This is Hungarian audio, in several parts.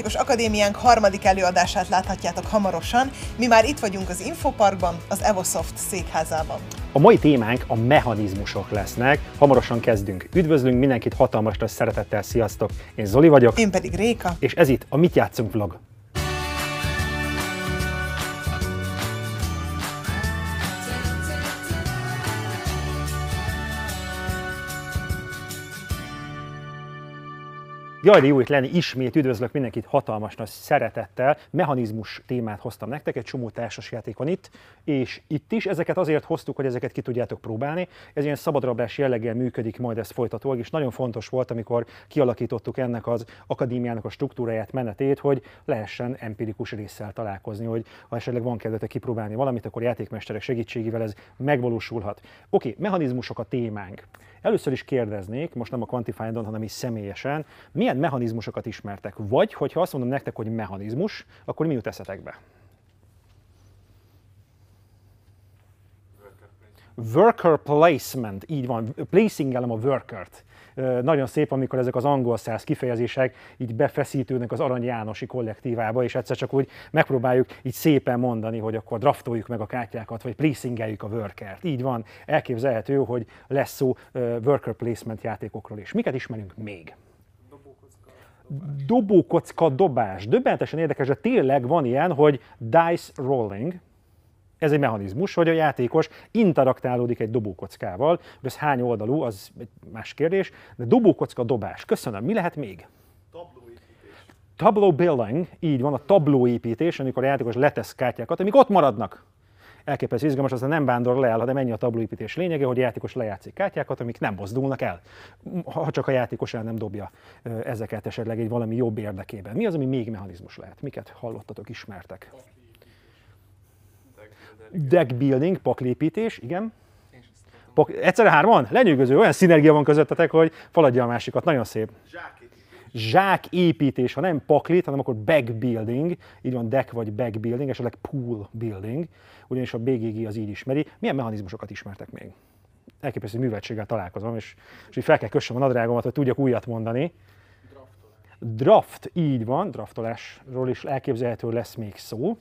Társasjátékos Akadémiánk harmadik előadását láthatjátok hamarosan. Mi már itt vagyunk az Infoparkban, az Evosoft székházában. A mai témánk a mechanizmusok lesznek. Hamarosan kezdünk. Üdvözlünk mindenkit hatalmas nagy szeretettel, sziasztok! Én Zoli vagyok. Én pedig Réka. És ez itt a Mit játszunk vlog. Jaj, de jó itt lenni, ismét üdvözlök mindenkit hatalmas nagy szeretettel. Mechanizmus témát hoztam nektek, egy csomó társasjáték van itt, és itt is. Ezeket azért hoztuk, hogy ezeket ki tudjátok próbálni. Ez ilyen szabadrablás jelleggel működik majd ez folytatólag, és nagyon fontos volt, amikor kialakítottuk ennek az akadémiának a struktúráját, menetét, hogy lehessen empirikus résszel találkozni, hogy ha esetleg van kedvetek kipróbálni valamit, akkor játékmesterek segítségével ez megvalósulhat. Oké, mechanizmusok a témánk. Először is kérdeznék, most nem a quantify hanem is személyesen, milyen mechanizmusokat ismertek? Vagy, hogyha azt mondom nektek, hogy mechanizmus, akkor mi jut eszetekbe? Worker placement, így van, placing a workert. Nagyon szép, amikor ezek az angol száz kifejezések így befeszítődnek az Arany Jánosi kollektívába, és egyszer csak úgy megpróbáljuk így szépen mondani, hogy akkor draftoljuk meg a kártyákat, vagy placingeljük a workert. Így van, elképzelhető, hogy lesz szó worker placement játékokról is. Miket ismerünk még? dobókocka dobás. Döbbentesen érdekes, de tényleg van ilyen, hogy dice rolling, ez egy mechanizmus, hogy a játékos interaktálódik egy dobókockával, hogy ez hány oldalú, az egy más kérdés, de dobókocka dobás. Köszönöm. Mi lehet még? Tableau building, így van, a tablóépítés, amikor a játékos letesz kártyákat, amik ott maradnak elképesztő izgalmas, az nem vándor le el, hanem ennyi a tablóépítés lényege, hogy a játékos lejátszik kártyákat, amik nem mozdulnak el, ha csak a játékos el nem dobja ezeket esetleg egy valami jobb érdekében. Mi az, ami még mechanizmus lehet? Miket hallottatok, ismertek? Deck building, paklépítés, igen. Pak, egyszerre hárman? Lenyűgöző, olyan szinergia van közöttetek, hogy faladja a másikat. Nagyon szép. Zsák építés, ha nem paklit, hanem akkor back building, így van deck vagy back building, esetleg pool building, ugyanis a BGG az így ismeri. Milyen mechanizmusokat ismertek még? Elképesztő műveltséggel találkozom, és, és így fel kell kössem a nadrágomat, hogy tudjak újat mondani. Draft, így van, draftolásról is elképzelhető lesz még szó.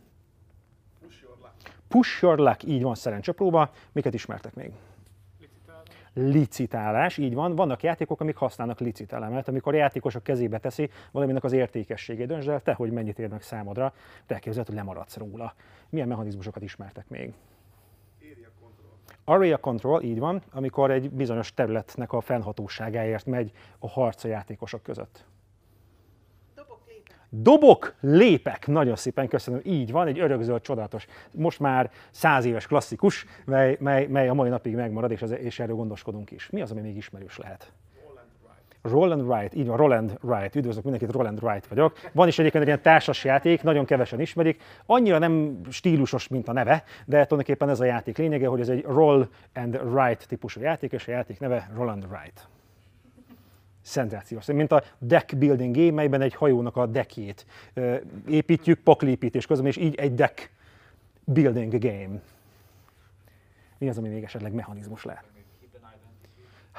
Push your luck. Így van, szerencsepróba. Miket ismertek még? licitálás, így van. Vannak játékok, amik használnak licitelemet, amikor a játékosok kezébe teszi valaminek az értékességét. Döntsd el te, hogy mennyit érnek számodra, te elképzeled, hogy lemaradsz róla. Milyen mechanizmusokat ismertek még? Area control, így van, amikor egy bizonyos területnek a fennhatóságáért megy a harc a játékosok között. Dobok, lépek, nagyon szépen köszönöm, így van, egy örökzöld, csodálatos, most már száz éves klasszikus, mely, mely, mely a mai napig megmarad, és, az, és erről gondoskodunk is. Mi az, ami még ismerős lehet? Roland Wright, így van, Roland Wright, üdvözlök mindenkit, Roland Wright vagyok. Van is egyébként egy ilyen társas játék, nagyon kevesen ismerik, annyira nem stílusos, mint a neve, de tulajdonképpen ez a játék lényege, hogy ez egy Roll and Write típusú játék, és a játék neve Roland Wright szenzációs. Mint a deck building game, melyben egy hajónak a deckjét építjük paklépítés közben, és így egy deck building game. Mi az, ami még esetleg mechanizmus lehet?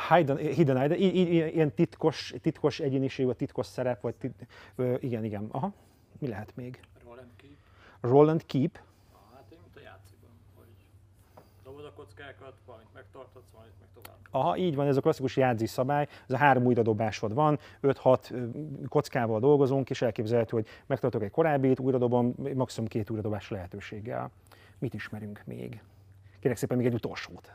Hidden, hidden identity, ilyen titkos, titkos egyéniség, vagy titkos szerep, vagy tit, igen, igen. Aha. Mi lehet még? Roll and keep. Roll and keep kockákat, valamit megtartatsz, valamit meg tovább. Aha, így van, ez a klasszikus játszí szabály, ez a három újradobásod van, 5-6 kockával dolgozunk, és elképzelhető, hogy megtartok egy korábbit, újradobom, maximum két újradobás lehetőséggel. Mit ismerünk még? Kérek szépen még egy utolsót.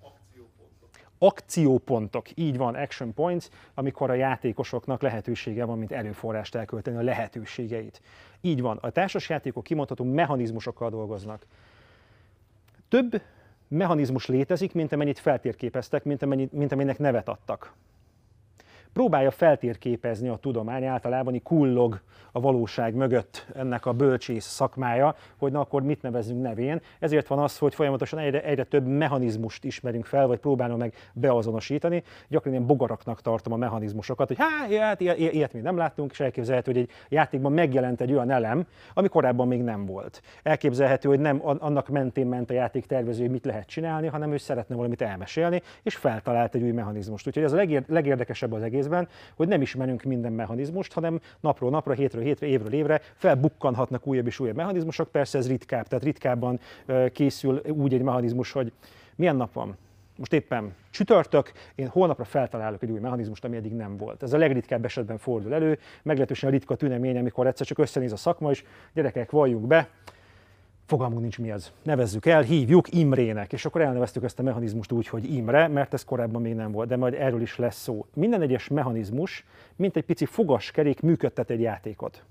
Akciópontok. Akciópontok, így van, action points, amikor a játékosoknak lehetősége van, mint erőforrást elkölteni a lehetőségeit. Így van, a társasjátékok kimondható mechanizmusokkal dolgoznak. Több mechanizmus létezik, mint amennyit feltérképeztek, mint, amennyit, mint amennyinek nevet adtak próbálja feltérképezni a tudomány, általában kullog a valóság mögött ennek a bölcsész szakmája, hogy na akkor mit nevezünk nevén. Ezért van az, hogy folyamatosan egyre, egyre több mechanizmust ismerünk fel, vagy próbálom meg beazonosítani. Gyakran ilyen bogaraknak tartom a mechanizmusokat, hogy hát ilyet, ilyet, még nem láttunk, és elképzelhető, hogy egy játékban megjelent egy olyan elem, ami korábban még nem volt. Elképzelhető, hogy nem annak mentén ment a játék tervező, hogy mit lehet csinálni, hanem ő szeretne valamit elmesélni, és feltalált egy új mechanizmust. Úgyhogy ez a legér, legérdekesebb az egész egészben, hogy nem ismerünk minden mechanizmust, hanem napról napra, hétről hétre, évről évre felbukkanhatnak újabb és újabb mechanizmusok. Persze ez ritkább, tehát ritkábban készül úgy egy mechanizmus, hogy milyen nap van, most éppen csütörtök, én holnapra feltalálok egy új mechanizmust, ami eddig nem volt. Ez a legritkább esetben fordul elő, meglehetősen ritka tünemény, amikor egyszer csak összenéz a szakma is, gyerekek, valljunk be, fogalmunk nincs mi az. Nevezzük el, hívjuk Imrének, és akkor elneveztük ezt a mechanizmust úgy, hogy Imre, mert ez korábban még nem volt, de majd erről is lesz szó. Minden egyes mechanizmus, mint egy pici fogaskerék működtet egy játékot.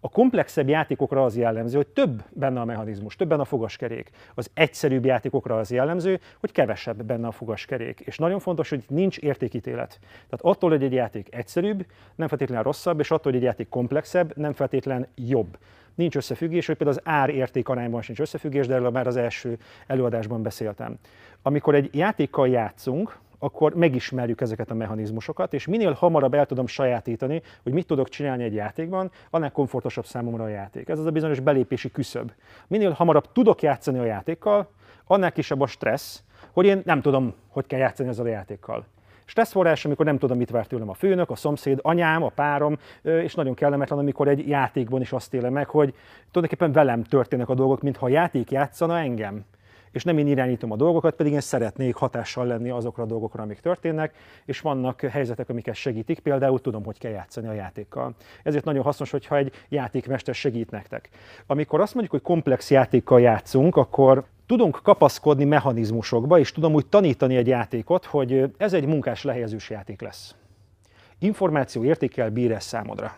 A komplexebb játékokra az jellemző, hogy több benne a mechanizmus, több benne a fogaskerék. Az egyszerűbb játékokra az jellemző, hogy kevesebb benne a fogaskerék. És nagyon fontos, hogy nincs értékítélet. Tehát attól, hogy egy játék egyszerűbb, nem feltétlenül rosszabb, és attól, hogy egy játék komplexebb, nem feltétlenül jobb nincs összefüggés, hogy például az ár-érték arányban sincs összefüggés, de erről már az első előadásban beszéltem. Amikor egy játékkal játszunk, akkor megismerjük ezeket a mechanizmusokat, és minél hamarabb el tudom sajátítani, hogy mit tudok csinálni egy játékban, annál komfortosabb számomra a játék. Ez az a bizonyos belépési küszöb. Minél hamarabb tudok játszani a játékkal, annál kisebb a stressz, hogy én nem tudom, hogy kell játszani ezzel a játékkal. Stresszforrás, amikor nem tudom, mit vár tőlem a főnök, a szomszéd, anyám, a párom, és nagyon kellemetlen, amikor egy játékban is azt élem meg, hogy tulajdonképpen velem történnek a dolgok, mintha a játék játszana engem és nem én irányítom a dolgokat, pedig én szeretnék hatással lenni azokra a dolgokra, amik történnek, és vannak helyzetek, amiket segítik, például tudom, hogy kell játszani a játékkal. Ezért nagyon hasznos, hogyha egy játékmester segít nektek. Amikor azt mondjuk, hogy komplex játékkal játszunk, akkor tudunk kapaszkodni mechanizmusokba, és tudom úgy tanítani egy játékot, hogy ez egy munkás lehelyezős játék lesz. Információ értékel bír ez számodra.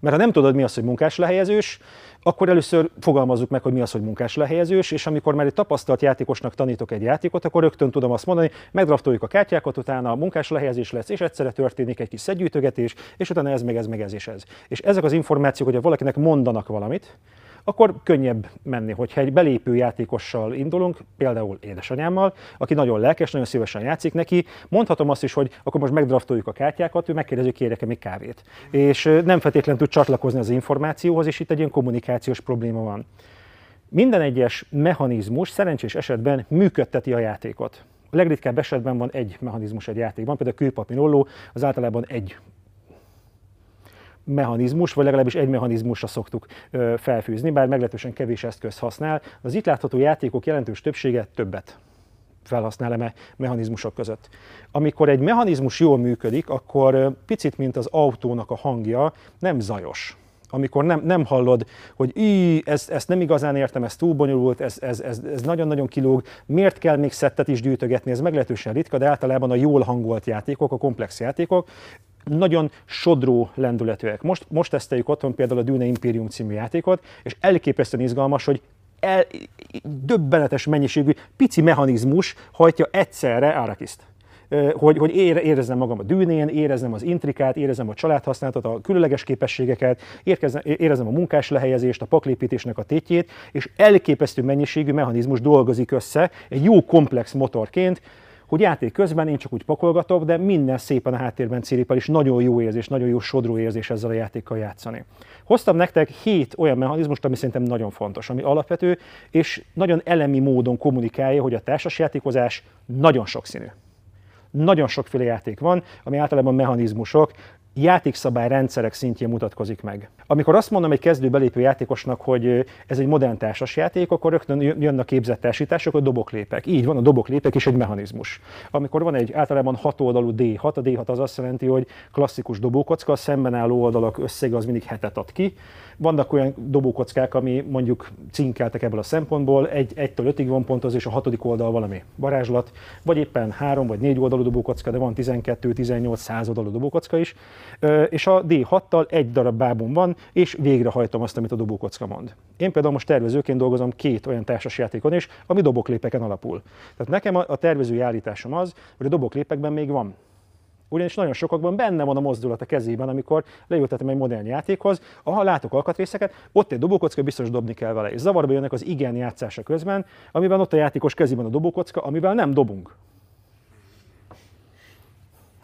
Mert ha nem tudod, mi az, hogy munkás lehelyezős, akkor először fogalmazzuk meg, hogy mi az, hogy munkás lehelyezős, és amikor már egy tapasztalt játékosnak tanítok egy játékot, akkor rögtön tudom azt mondani, megdraftoljuk a kártyákat, utána a munkás lehelyezés lesz, és egyszerre történik egy kis szedgyűjtögetés, és utána ez, meg ez, meg ez, és ez. És ezek az információk, hogyha valakinek mondanak valamit, akkor könnyebb menni. Hogyha egy belépő játékossal indulunk, például édesanyámmal, aki nagyon lelkes, nagyon szívesen játszik neki, mondhatom azt is, hogy akkor most megdraftoljuk a kártyákat, ő megkérdezi, kérek-e még kávét. És nem feltétlenül tud csatlakozni az információhoz, és itt egy ilyen kommunikációs probléma van. Minden egyes mechanizmus szerencsés esetben működteti a játékot. A legritkább esetben van egy mechanizmus egy játékban, például a kőpapinolló az általában egy mechanizmus, vagy legalábbis egy mechanizmusra szoktuk felfűzni, bár meglehetősen kevés eszköz használ. Az itt látható játékok jelentős többsége többet felhasznál e mechanizmusok között. Amikor egy mechanizmus jól működik, akkor picit, mint az autónak a hangja, nem zajos amikor nem, nem hallod, hogy így, ezt, ezt nem igazán értem, ez túl bonyolult, ez, ez, ez, ez nagyon-nagyon kilóg, miért kell még szettet is gyűjtögetni, ez meglehetősen ritka, de általában a jól hangolt játékok, a komplex játékok, nagyon sodró lendületűek. Most, most teszteljük otthon például a Dune Imperium című játékot, és elképesztően izgalmas, hogy el, döbbenetes mennyiségű pici mechanizmus hajtja egyszerre Arakiszt hogy, hogy érezzem magam a dűnén, érezzem az intrikát, érezzem a családhasználatot, a különleges képességeket, érezzem a munkás lehelyezést, a paklépítésnek a tétjét, és elképesztő mennyiségű mechanizmus dolgozik össze egy jó komplex motorként, hogy játék közben én csak úgy pakolgatok, de minden szépen a háttérben ciripel, és nagyon jó érzés, nagyon jó sodró érzés ezzel a játékkal játszani. Hoztam nektek hét olyan mechanizmust, ami szerintem nagyon fontos, ami alapvető, és nagyon elemi módon kommunikálja, hogy a társasjátékozás nagyon sokszínű. Nagyon sokféle játék van, ami általában mechanizmusok, játékszabályrendszerek szintjén mutatkozik meg. Amikor azt mondom egy kezdő belépő játékosnak, hogy ez egy modern társas játék, akkor rögtön jön a képzett társítások, a doboklépek. Így van, a doboklépek is egy mechanizmus. Amikor van egy általában hat oldalú D6, a D6 az azt jelenti, hogy klasszikus dobókocka, a szemben álló oldalak összege az mindig hetet ad ki. Vannak olyan dobókockák, ami mondjuk cinkeltek ebből a szempontból, egy, egytől ötig van pontoz, és a hatodik oldal valami varázslat, vagy éppen három vagy négy oldalú dobókocka, de van 12, 18, 100 oldalú dobókocka is. És a D6-tal egy darab bábom van, és végrehajtom azt, amit a dobókocka mond. Én például most tervezőként dolgozom két olyan társasjátékon is, ami doboklépeken alapul. Tehát nekem a tervezői állításom az, hogy a doboklépekben még van ugyanis nagyon sokakban benne van a mozdulat a kezében, amikor leültetem egy modern játékhoz, ha látok alkatrészeket, ott egy dobókocka, biztos dobni kell vele. És zavarba jönnek az igen játszása közben, amiben ott a játékos kezében a dobókocka, amivel nem dobunk.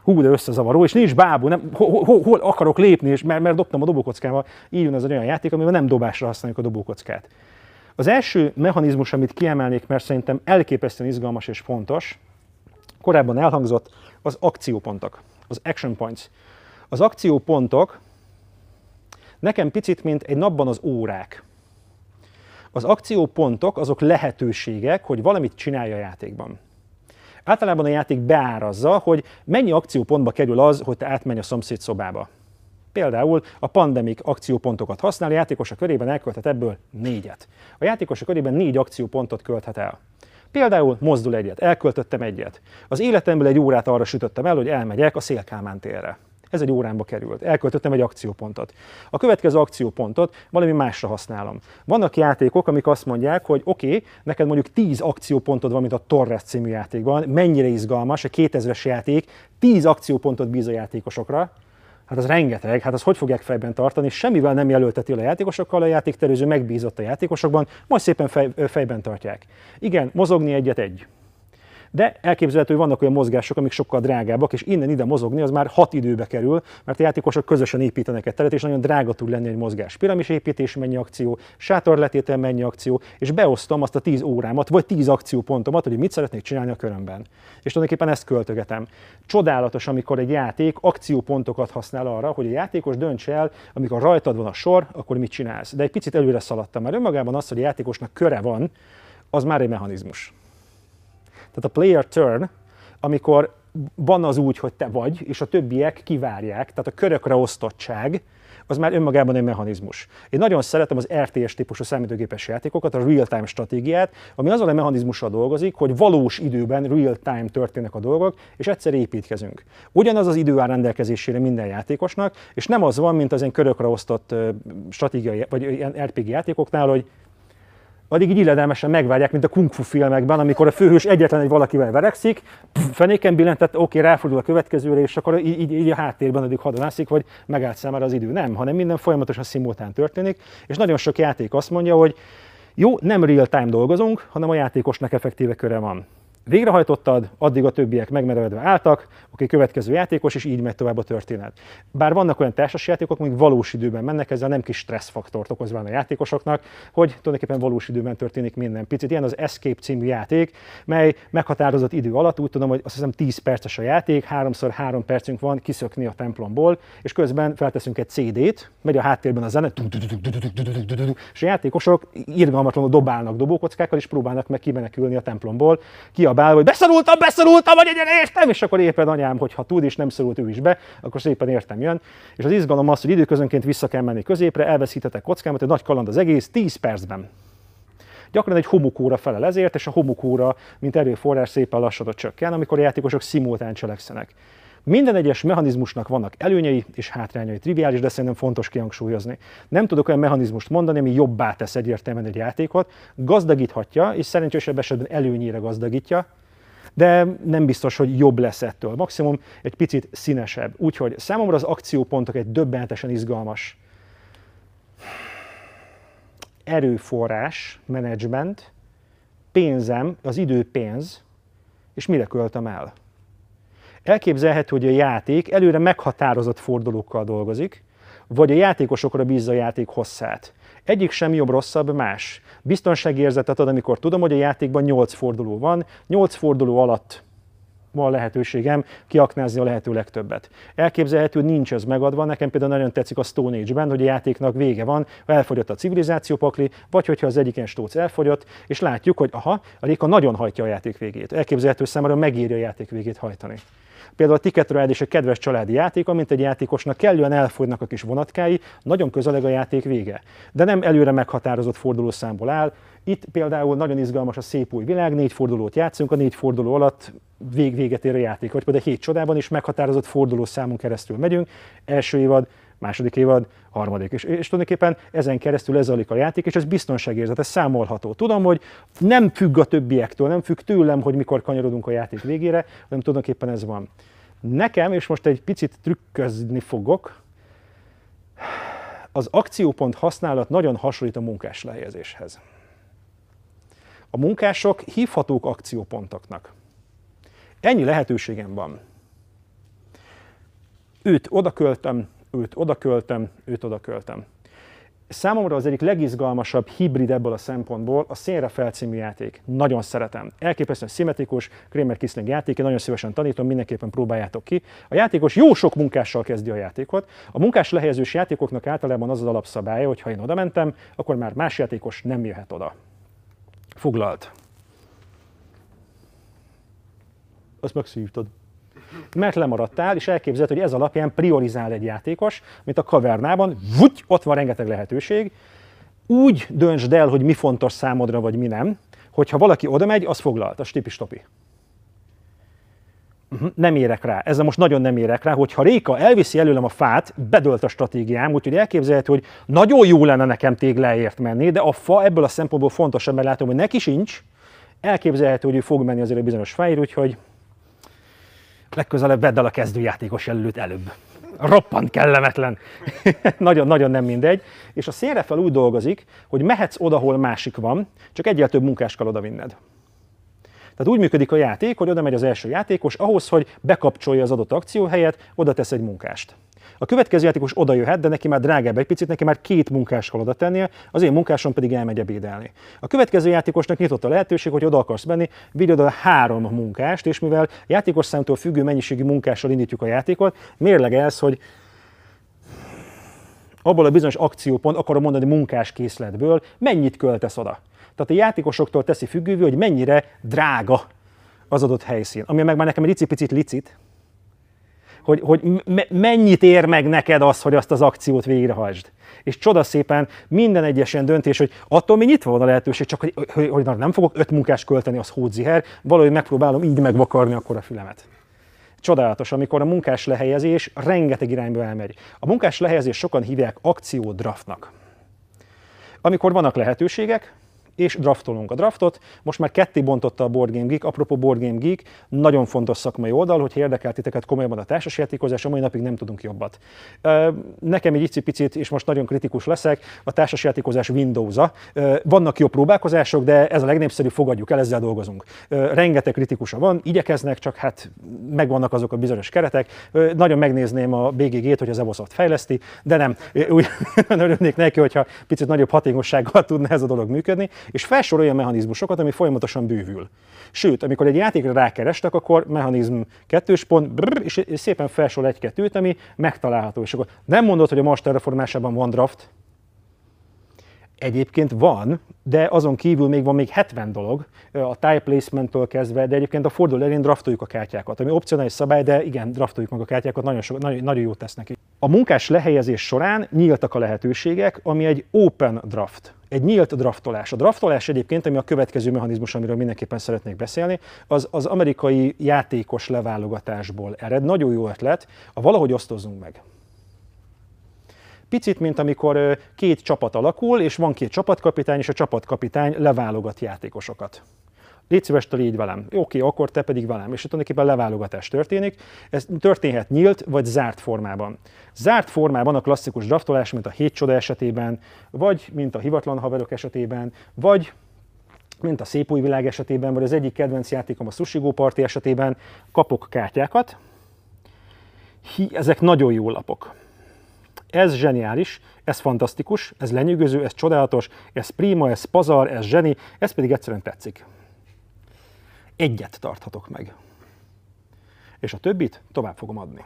Hú, de összezavaró, és nincs bábú, nem, hol, hol, hol akarok lépni, és mert, mert dobtam a dobókockával. Így jön ez olyan játék, amiben nem dobásra használjuk a dobókockát. Az első mechanizmus, amit kiemelnék, mert szerintem elképesztően izgalmas és fontos, korábban elhangzott, az akciópontok. az action points. Az akciópontok nekem picit, mint egy napban az órák. Az akciópontok azok lehetőségek, hogy valamit csinálja a játékban. Általában a játék beárazza, hogy mennyi akciópontba kerül az, hogy te átmenj a szomszéd szobába. Például a pandemik akciópontokat használ, a játékos a körében elkölthet ebből négyet. A játékos a körében négy akciópontot költhet el. Például mozdul egyet, elköltöttem egyet. Az életemből egy órát arra sütöttem el, hogy elmegyek a Szélkámán térre. Ez egy órámba került. Elköltöttem egy akciópontot. A következő akciópontot valami másra használom. Vannak játékok, amik azt mondják, hogy oké, okay, neked mondjuk 10 akciópontod van, mint a Torres című játékban, mennyire izgalmas, a 2000-es játék, 10 akciópontot bíz a játékosokra, Hát az rengeteg, hát az hogy fogják fejben tartani, semmivel nem jelölteti a játékosokkal, a játéktervező megbízott a játékosokban, majd szépen fej, fejben tartják. Igen, mozogni egyet egy. De elképzelhető, hogy vannak olyan mozgások, amik sokkal drágábbak, és innen ide mozogni az már hat időbe kerül, mert a játékosok közösen építenek egy teret, és nagyon drága tud lenni egy mozgás. Piramis építés mennyi akció, sátorletétel mennyi akció, és beosztom azt a 10 órámat, vagy 10 akciópontomat, hogy mit szeretnék csinálni a körömben. És tulajdonképpen ezt költögetem. Csodálatos, amikor egy játék akciópontokat használ arra, hogy a játékos dönts el, amikor rajtad van a sor, akkor mit csinálsz. De egy picit előre szaladtam, mert önmagában az, hogy a játékosnak köre van, az már egy mechanizmus. Tehát a player turn, amikor van az úgy, hogy te vagy, és a többiek kivárják, tehát a körökre osztottság, az már önmagában egy mechanizmus. Én nagyon szeretem az RTS típusú számítógépes játékokat, a real-time stratégiát, ami azon a mechanizmussal dolgozik, hogy valós időben real-time történnek a dolgok, és egyszer építkezünk. Ugyanaz az idő áll rendelkezésére minden játékosnak, és nem az van, mint az ilyen körökre osztott stratégiai, vagy ilyen RPG játékoknál, hogy addig így illedelmesen megvárják, mint a kung fu filmekben, amikor a főhős egyetlen egy valakivel verekszik, fenéken billentett, oké, ráfordul a következőre, és akkor így, így a háttérben addig hadonászik, vagy megállt számára az idő. Nem, hanem minden folyamatosan szimultán történik, és nagyon sok játék azt mondja, hogy jó, nem real-time dolgozunk, hanem a játékosnak effektíve köre van végrehajtottad, addig a többiek megmerevedve álltak, oké, következő játékos, és így megy tovább a történet. Bár vannak olyan társas játékok, amik valós időben mennek, ezzel nem kis stresszfaktort okozván a játékosoknak, hogy tulajdonképpen valós időben történik minden. Picit ilyen az Escape című játék, mely meghatározott idő alatt, úgy tudom, hogy azt hiszem 10 perces a játék, háromszor három percünk van kiszökni a templomból, és közben felteszünk egy CD-t, megy a háttérben a zene, és a játékosok irgalmatlanul dobálnak dobókockákkal, és próbálnak meg kimenekülni a templomból, ki kiabál, hogy beszorultam, beszorultam, vagy egyen értem, és akkor éppen anyám, hogy ha tud és nem szorult ő is be, akkor szépen értem jön. És az izgalom az, hogy időközönként vissza kell menni középre, elveszíthetek kockámat, egy nagy kaland az egész, 10 percben. Gyakran egy homokóra felel ezért, és a homokóra, mint erőforrás szépen lassan csökken, amikor a játékosok szimultán cselekszenek. Minden egyes mechanizmusnak vannak előnyei és hátrányai. Triviális, de szerintem fontos kihangsúlyozni. Nem tudok olyan mechanizmust mondani, ami jobbá tesz egyértelműen egy játékot. Gazdagíthatja, és szerencsésebb esetben előnyére gazdagítja, de nem biztos, hogy jobb lesz ettől. Maximum egy picit színesebb. Úgyhogy számomra az akciópontok egy döbbenetesen izgalmas erőforrás, menedzsment, pénzem, az idő pénz, és mire költöm el. Elképzelhető, hogy a játék előre meghatározott fordulókkal dolgozik, vagy a játékosokra bízza a játék hosszát. Egyik sem jobb, rosszabb, más. Biztonságérzetet ad, amikor tudom, hogy a játékban 8 forduló van, 8 forduló alatt van lehetőségem kiaknázni a lehető legtöbbet. Elképzelhető, nincs ez megadva. Nekem például nagyon tetszik a Stone Age-ben, hogy a játéknak vége van, ha elfogyott a civilizáció pakli, vagy hogyha az egyik ilyen stóc elfogyott, és látjuk, hogy aha, a Réka nagyon hajtja a játék végét. Elképzelhető számára megírja a játék végét hajtani. Például a Ticket Ride is egy kedves családi játék, amint egy játékosnak kellően elfogynak a kis vonatkái, nagyon közeleg a játék vége. De nem előre meghatározott fordulószámból áll. Itt például nagyon izgalmas a szép új világ, négy fordulót játszunk, a négy forduló alatt vég véget ér a játék. Vagy például a hét csodában is meghatározott fordulószámon keresztül megyünk. Első évad, második évad, harmadik. És, és tulajdonképpen ezen keresztül ez a játék, és ez biztonságérzet, ez számolható. Tudom, hogy nem függ a többiektől, nem függ tőlem, hogy mikor kanyarodunk a játék végére, hanem tulajdonképpen ez van. Nekem, és most egy picit trükközni fogok, az akciópont használat nagyon hasonlít a munkás lehelyezéshez. A munkások hívhatók akciópontoknak. Ennyi lehetőségem van. Őt oda költöm, őt oda költöm, őt oda költöm. Számomra az egyik legizgalmasabb hibrid ebből a szempontból a Szélre felcímű játék. Nagyon szeretem. Elképesztően szimmetrikus, Kramer Kisling játék, én nagyon szívesen tanítom, mindenképpen próbáljátok ki. A játékos jó sok munkással kezdi a játékot. A munkás lehelyezős játékoknak általában az az alapszabálya, hogy ha én oda mentem, akkor már más játékos nem jöhet oda. Foglalt. Azt megszívtad mert lemaradtál, és elképzeled, hogy ez alapján priorizál egy játékos, mint a kavernában, vugy, ott van rengeteg lehetőség, úgy döntsd el, hogy mi fontos számodra, vagy mi nem, hogyha valaki oda megy, az foglalt, a stipi-stopi. Uh-huh, nem érek rá. Ezzel most nagyon nem érek rá, hogy ha Réka elviszi előlem a fát, bedölt a stratégiám, úgyhogy elképzelhető, hogy nagyon jó lenne nekem tégláért menni, de a fa ebből a szempontból fontos, mert látom, hogy neki sincs, elképzelhető, hogy ő fog menni azért egy bizonyos fájr, úgyhogy legközelebb vedd el a kezdőjátékos előtt előbb. Roppant kellemetlen. Nagyon-nagyon nem mindegy. És a szélre fel úgy dolgozik, hogy mehetsz oda, hol másik van, csak egyel több munkás kell oda vinned. Tehát úgy működik a játék, hogy oda megy az első játékos, ahhoz, hogy bekapcsolja az adott akció helyet, oda tesz egy munkást. A következő játékos oda jöhet, de neki már drágább egy picit, neki már két munkás kell oda tennie, az én munkásom pedig elmegy ebédelni. A következő játékosnak nyitott a lehetőség, hogy oda akarsz menni, vigy oda három munkást, és mivel játékos számtól függő mennyiségű munkással indítjuk a játékot, mérlegelsz, hogy abból a bizonyos akciópont, akarom mondani munkás készletből, mennyit költesz oda. Tehát a játékosoktól teszi függővé, hogy mennyire drága az adott helyszín. Ami meg már nekem egy icipicit licit, hogy, hogy mennyit ér meg neked az, hogy azt az akciót végrehajtsd. És csodaszépen minden egyes ilyen döntés, hogy attól még nyitva van a lehetőség, csak hogy, hogy, hogy nem fogok öt munkás költeni, az hódziher, valahogy megpróbálom így megvakarni akkor a fülemet. Csodálatos, amikor a munkás lehelyezés rengeteg irányba elmegy. A munkás lehelyezés sokan hívják akciódraftnak. Amikor vannak lehetőségek, és draftolunk a draftot. Most már ketté bontotta a Board Game Geek, apropó Board Game Geek, nagyon fontos szakmai oldal, hogy érdekelt titeket komolyabban a társasjátékozás, a mai napig nem tudunk jobbat. Nekem egy icipicit, és most nagyon kritikus leszek, a társasjátékozás Windows-a. Vannak jobb próbálkozások, de ez a legnépszerűbb, fogadjuk el, ezzel dolgozunk. Rengeteg kritikusa van, igyekeznek, csak hát megvannak azok a bizonyos keretek. Nagyon megnézném a BGG-t, hogy az Evosoft fejleszti, de nem. Úgy örülnék neki, hogyha picit nagyobb hatékonysággal tudna ez a dolog működni és felsorolja mechanizmusokat, ami folyamatosan bővül. Sőt, amikor egy játékra rákerestek, akkor mechanizm kettős pont, brr, és szépen felsorol egy-kettőt, ami megtalálható. És akkor nem mondod, hogy a Master reformásában van draft, Egyébként van, de azon kívül még van még 70 dolog, a time placement-től kezdve, de egyébként a forduló elén draftoljuk a kártyákat, ami opcionális szabály, de igen, draftoljuk meg a kártyákat, nagyon, so, nagyon, nagyon jót tesznek. A munkás lehelyezés során nyíltak a lehetőségek, ami egy open draft egy nyílt draftolás. A draftolás egyébként, ami a következő mechanizmus, amiről mindenképpen szeretnék beszélni, az az amerikai játékos leválogatásból ered. Nagyon jó ötlet, a valahogy osztozzunk meg. Picit, mint amikor két csapat alakul, és van két csapatkapitány, és a csapatkapitány leválogat játékosokat. Légy szíves, légy velem. Oké, akkor te pedig velem. És tulajdonképpen leválogatás történik. Ez történhet nyílt vagy zárt formában. Zárt formában a klasszikus draftolás, mint a hét csoda esetében, vagy mint a hivatlan haverok esetében, vagy mint a szép új világ esetében, vagy az egyik kedvenc játékom a Sushi Go Party esetében, kapok kártyákat. Hi, ezek nagyon jó lapok. Ez zseniális, ez fantasztikus, ez lenyűgöző, ez csodálatos, ez prima, ez pazar, ez zseni, ez pedig egyszerűen tetszik. Egyet tarthatok meg. És a többit tovább fogom adni.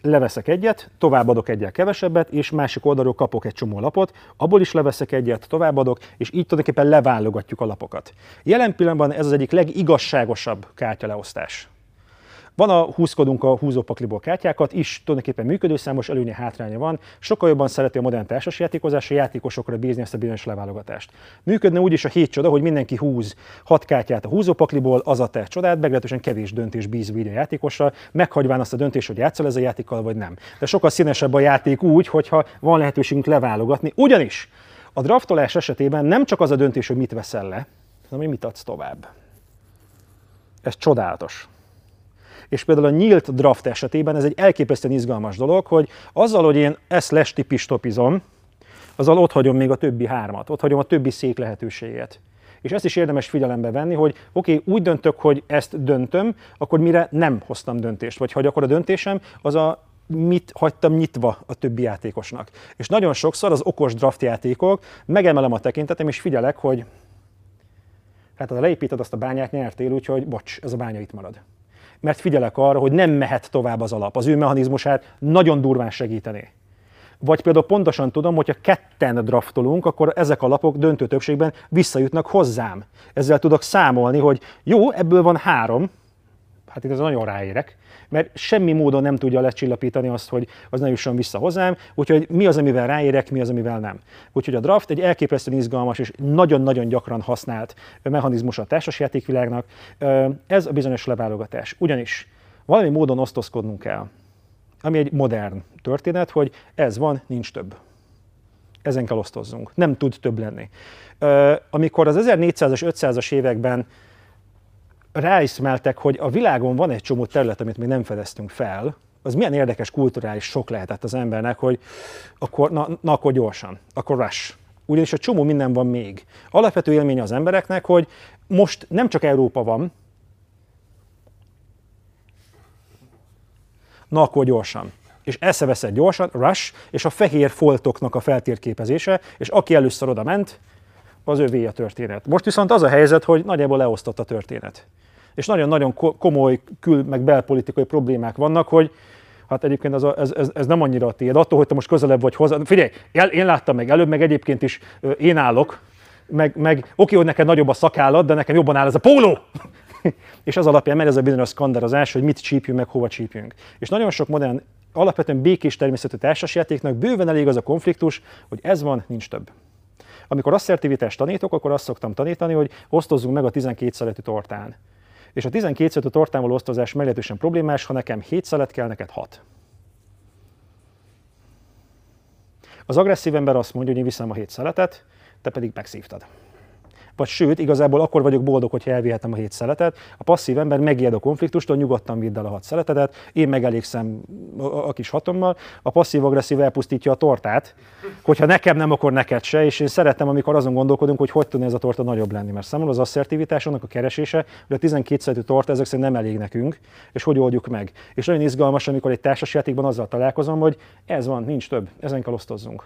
Leveszek egyet, továbbadok egyet kevesebbet, és másik oldalról kapok egy csomó lapot, abból is leveszek egyet, továbbadok, és így tulajdonképpen leválogatjuk a lapokat. Jelen pillanatban ez az egyik legigazságosabb kártyaleosztás. Van a húzkodunk a húzópakliból kártyákat, is tulajdonképpen működő számos előnye, hátránya van. Sokkal jobban szereti a modern társasjátékozás a játékosokra bízni ezt a bizonyos leválogatást. Működne úgy is a hét csoda, hogy mindenki húz hat kártyát a húzópakliból, az a te csodát, meglehetősen kevés döntés bíz a játékosra, meghagyván azt a döntést, hogy játszol ez a játékkal vagy nem. De sokkal színesebb a játék úgy, hogyha van lehetőségünk leválogatni. Ugyanis a draftolás esetében nem csak az a döntés, hogy mit veszel le, hanem hogy mit adsz tovább. Ez csodálatos. És például a nyílt draft esetében ez egy elképesztően izgalmas dolog, hogy azzal, hogy én ezt lestipistopizom, azzal ott hagyom még a többi hármat, ott hagyom a többi szék lehetőséget. És ezt is érdemes figyelembe venni, hogy oké, okay, úgy döntök, hogy ezt döntöm, akkor mire nem hoztam döntést, vagy hogy akkor a döntésem az a mit hagytam nyitva a többi játékosnak. És nagyon sokszor az okos draft játékok, megemelem a tekintetem, és figyelek, hogy hát ha leépíted azt a bányát, nyertél, úgyhogy bocs, ez a bánya itt marad. Mert figyelek arra, hogy nem mehet tovább az alap. Az ő mechanizmusát nagyon durván segítené. Vagy például pontosan tudom, hogy ha ketten draftolunk, akkor ezek a lapok döntő többségben visszajutnak hozzám. Ezzel tudok számolni, hogy jó, ebből van három, hát itt ez nagyon ráérek, mert semmi módon nem tudja lecsillapítani azt, hogy az ne jusson vissza hozzám, úgyhogy mi az, amivel ráérek, mi az, amivel nem. Úgyhogy a draft egy elképesztően izgalmas és nagyon-nagyon gyakran használt mechanizmus a társasjátékvilágnak. Ez a bizonyos leválogatás. Ugyanis valami módon osztozkodnunk kell ami egy modern történet, hogy ez van, nincs több. Ezen kell osztozzunk. Nem tud több lenni. Amikor az 1400-as, 500-as években ráiszmeltek, hogy a világon van egy csomó terület, amit még nem fedeztünk fel, az milyen érdekes kulturális sok lehetett az embernek, hogy akkor, na, na akkor gyorsan, akkor rush. Ugyanis a csomó minden van még. Alapvető élmény az embereknek, hogy most nem csak Európa van, na akkor gyorsan. És eszeveszed gyorsan, rush, és a fehér foltoknak a feltérképezése, és aki először oda ment, az övé a történet. Most viszont az a helyzet, hogy nagyjából leosztott a történet. És nagyon-nagyon komoly kül- meg belpolitikai problémák vannak, hogy hát egyébként ez, a, ez, ez, ez nem annyira a tiéd. Attól, hogy te most közelebb vagy hozzá. Figyelj, én láttam meg előbb, meg egyébként is én állok, meg, meg oké, hogy neked nagyobb a szakállat, de nekem jobban áll ez a póló és az alapján megy ez a bizonyos szkandalozás, hogy mit csípjünk, meg hova csípjünk. És nagyon sok modern, alapvetően békés természetű társasjátéknak bőven elég az a konfliktus, hogy ez van, nincs több. Amikor asszertivitást tanítok, akkor azt szoktam tanítani, hogy osztozzunk meg a 12 szeletű tortán. És a 12 szeletű tortán való osztozás meglehetősen problémás, ha nekem 7 szelet kell, neked 6. Az agresszív ember azt mondja, hogy én viszem a 7 szeletet, te pedig megszívtad vagy sőt, igazából akkor vagyok boldog, hogy elvihetem a hét szeletet. A passzív ember megijed a konfliktustól, nyugodtan vidd el a hat szeletedet, én megelégszem a, kis hatommal, a passzív-agresszív elpusztítja a tortát, hogyha nekem nem, akkor neked se, és én szeretem, amikor azon gondolkodunk, hogy hogy tudna ez a torta nagyobb lenni, mert számomra az asszertivitás, annak a keresése, hogy a 12 szetű torta ezek szerint nem elég nekünk, és hogy oldjuk meg. És nagyon izgalmas, amikor egy társasjátékban azzal találkozom, hogy ez van, nincs több, ezen kell osztozzunk.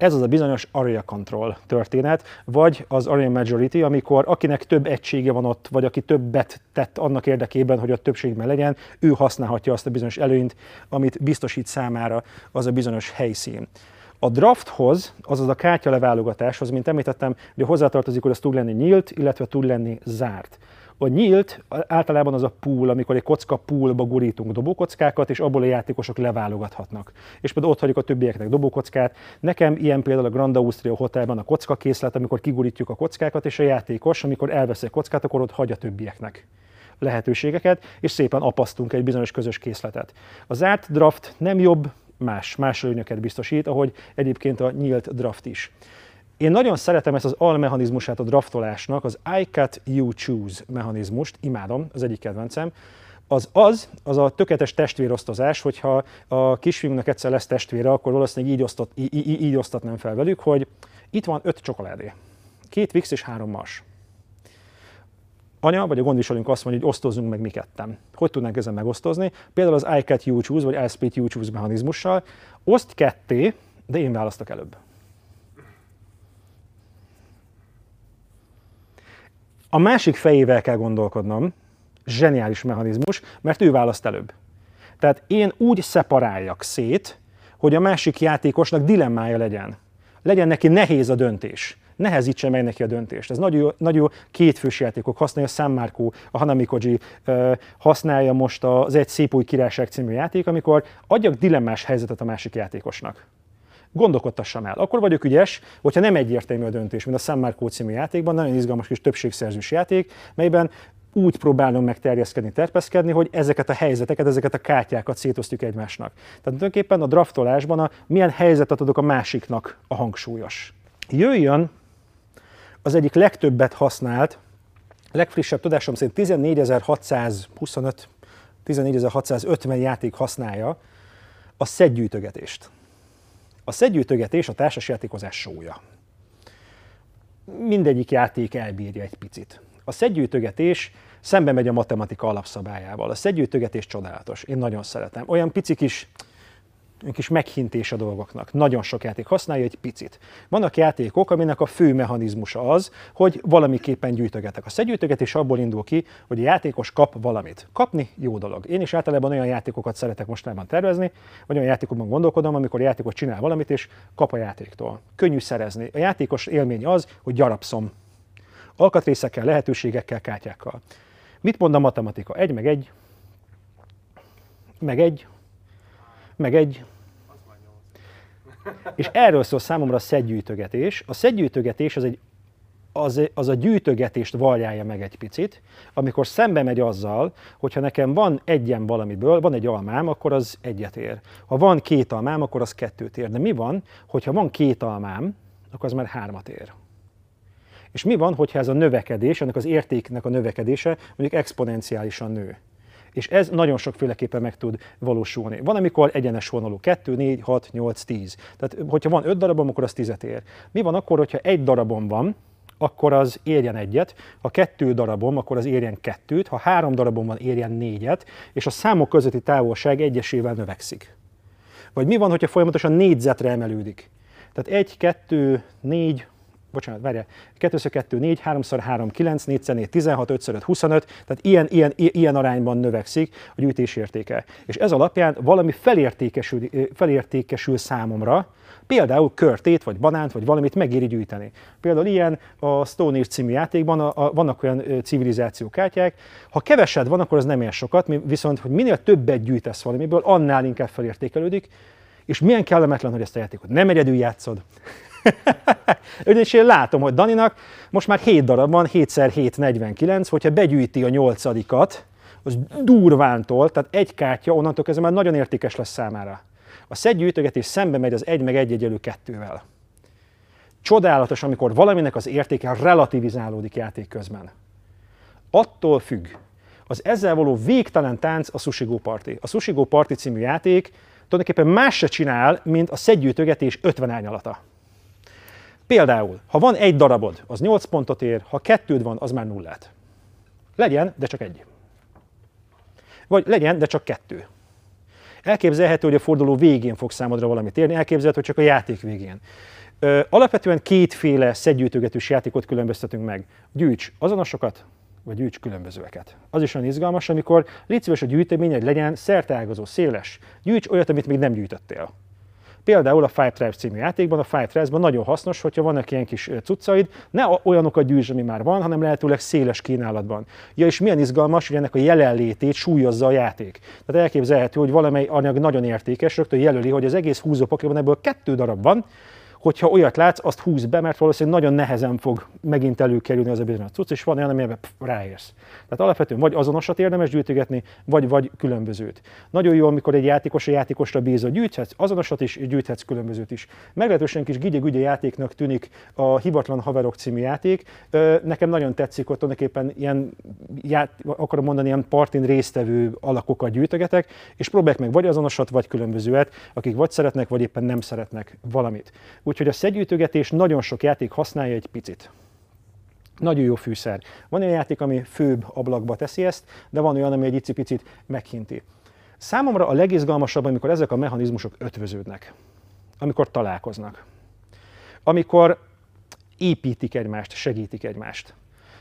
Ez az a bizonyos area control történet, vagy az area majority, amikor akinek több egysége van ott, vagy aki többet tett annak érdekében, hogy a többségben legyen, ő használhatja azt a bizonyos előnyt, amit biztosít számára az a bizonyos helyszín. A drafthoz, azaz a kártya leválogatáshoz, mint említettem, hogy hozzátartozik, hogy az tud lenni nyílt, illetve tud lenni zárt. A nyílt általában az a pool, amikor egy kocka poolba gurítunk dobókockákat, és abból a játékosok leválogathatnak. És például ott hagyjuk a többieknek dobókockát. Nekem ilyen például a Grand Austria Hotelben a kocka készlet, amikor kigurítjuk a kockákat, és a játékos, amikor elveszi a kockát, akkor ott hagy a többieknek lehetőségeket, és szépen apasztunk egy bizonyos közös készletet. A zárt draft nem jobb, más, más előnyöket biztosít, ahogy egyébként a nyílt draft is. Én nagyon szeretem ezt az almechanizmusát a draftolásnak, az I cut, you choose mechanizmust, imádom, az egyik kedvencem. Az az, az a tökéletes testvérosztozás, hogyha a kisfiúnknak egyszer lesz testvére, akkor valószínűleg így, osztott, így, így, így osztatnám fel velük, hogy itt van öt csokoládé, két Vix és három Mars. Anya vagy a gondviselőnk azt mondja, hogy osztozzunk meg mi ketten. Hogy tudnánk ezen megosztozni? Például az I cut, you choose, vagy I split, you choose mechanizmussal. Oszt ketté, de én választok előbb. A másik fejével kell gondolkodnom, zseniális mechanizmus, mert ő választ előbb. Tehát én úgy szeparáljak szét, hogy a másik játékosnak dilemmája legyen. Legyen neki nehéz a döntés. Nehezítse meg neki a döntést. Ez nagyon nagyon kétfős játékok. Használja San Marco, a Hanami Koji, használja most az Egy szép új királyság című játék, amikor adjak dilemmás helyzetet a másik játékosnak gondolkodtassam el. Akkor vagyok ügyes, hogyha nem egyértelmű a döntés, mint a San Marco című játékban, nagyon izgalmas kis többségszerzős játék, melyben úgy próbálom megterjeszkedni, terpeszkedni, hogy ezeket a helyzeteket, ezeket a kártyákat szétosztjuk egymásnak. Tehát tulajdonképpen a draftolásban a milyen helyzetet adok a másiknak a hangsúlyos. Jöjjön az egyik legtöbbet használt, legfrissebb tudásom szerint 14.625, 14.650 játék használja a szedgyűjtögetést. A szedgyűjtögetés a társasjátékozás sója. Mindegyik játék elbírja egy picit. A szedgyűjtögetés szembe megy a matematika alapszabályával. A szedgyűjtögetés csodálatos, én nagyon szeretem. Olyan pici kis kis meghintés a dolgoknak. Nagyon sok játék használja egy picit. Vannak játékok, aminek a fő mechanizmusa az, hogy valamiképpen gyűjtögetek. A szedgyűjtögetés abból indul ki, hogy a játékos kap valamit. Kapni jó dolog. Én is általában olyan játékokat szeretek mostában tervezni, vagy olyan játékokban gondolkodom, amikor a játékos csinál valamit, és kap a játéktól. Könnyű szerezni. A játékos élmény az, hogy gyarapszom. Alkatrészekkel, lehetőségekkel, kártyákkal. Mit mond a matematika? Egy meg egy, meg egy, meg egy. És erről szól számomra a szedgyűjtögetés. A szedgyűjtögetés az, egy, az, az a gyűjtögetést valjálja meg egy picit, amikor szembe megy azzal, hogyha nekem van egyen valamiből, van egy almám, akkor az egyet ér. Ha van két almám, akkor az kettőt ér. De mi van, hogyha van két almám, akkor az már hármat ér. És mi van, hogyha ez a növekedés, ennek az értéknek a növekedése mondjuk exponenciálisan nő? És ez nagyon sokféleképpen meg tud valósulni. Van, amikor egyenes vonalú, 2, 4, 6, 8, 10. Tehát, hogyha van 5 darabom, akkor az 10 ér. Mi van akkor, hogyha egy darabom van, akkor az érjen egyet, ha kettő darabom, akkor az érjen kettőt, ha három darabom van, érjen négyet, és a számok közötti távolság egyesével növekszik. Vagy mi van, hogyha folyamatosan négyzetre emelődik? Tehát 1, 2, 4, bocsánat, várjál, 2 2 4, 3 3 9, 4 4 16, 5 5 25, tehát ilyen, ilyen, ilyen arányban növekszik a gyűjtés értéke. És ez alapján valami felértékesül, felértékesül számomra, például körtét, vagy banánt, vagy valamit megéri gyűjteni. Például ilyen a Stone Age című játékban a, a, vannak olyan civilizációkártyák, ha kevesed van, akkor az nem ér sokat, viszont hogy minél többet gyűjtesz valamiből, annál inkább felértékelődik, és milyen kellemetlen, hogy ezt a játékot nem egyedül játszod, Ugyanis én látom, hogy Daninak most már 7 darab van, 7x7 49, hogyha begyűjti a nyolcadikat, az durvántól, tehát egy kártya onnantól kezdve már nagyon értékes lesz számára. A szedgyűjtögetés szembe megy az 1 meg 1 egyelő kettővel. Csodálatos, amikor valaminek az értéke relativizálódik játék közben. Attól függ, az ezzel való végtelen tánc a Sushi Go Party. A Sushi Go Party című játék tulajdonképpen más se csinál, mint a szedgyűjtögetés 50 árnyalata. Például, ha van egy darabod, az 8 pontot ér, ha kettőd van, az már nullát. Legyen, de csak egy. Vagy legyen, de csak kettő. Elképzelhető, hogy a forduló végén fog számodra valamit érni, elképzelhető, hogy csak a játék végén. Ö, alapvetően kétféle szedgyűjtögetős játékot különböztetünk meg. Gyűjts azonosokat, vagy gyűjts különbözőeket. Az is olyan izgalmas, amikor légy szíves a gyűjteményed legyen szerteágazó, széles. Gyűjts olyat, amit még nem gyűjtöttél. Például a Five Tribes című játékban, a Five Tribes-ban nagyon hasznos, hogyha vannak ilyen kis cuccaid, ne olyanokat gyűjts, ami már van, hanem lehetőleg széles kínálatban. Ja, és milyen izgalmas, hogy ennek a jelenlétét súlyozza a játék. Tehát elképzelhető, hogy valamely anyag nagyon értékes, rögtön jelöli, hogy az egész húzó ebből kettő darab van, hogyha olyat látsz, azt húz be, mert valószínűleg nagyon nehezen fog megint előkerülni az a bizonyos cucc, és van olyan, amire ráérsz. Tehát alapvetően vagy azonosat érdemes gyűjtögetni, vagy, vagy különbözőt. Nagyon jó, amikor egy játékos a játékosra bízza, gyűjthetsz azonosat is, gyűjthetsz különbözőt is. Meglehetősen kis gigye játéknak tűnik a Hivatlan Haverok című játék. Nekem nagyon tetszik, hogy tulajdonképpen ilyen, ját, akarom mondani, ilyen partin résztvevő alakokat gyűjtögetek, és próbálják meg vagy azonosat, vagy különbözőet, akik vagy szeretnek, vagy éppen nem szeretnek valamit. Úgyhogy a szedgyűjtögetés nagyon sok játék használja egy picit. Nagyon jó fűszer. Van olyan játék, ami főbb ablakba teszi ezt, de van olyan, ami egy icipicit meghinti. Számomra a legizgalmasabb, amikor ezek a mechanizmusok ötvöződnek, amikor találkoznak, amikor építik egymást, segítik egymást.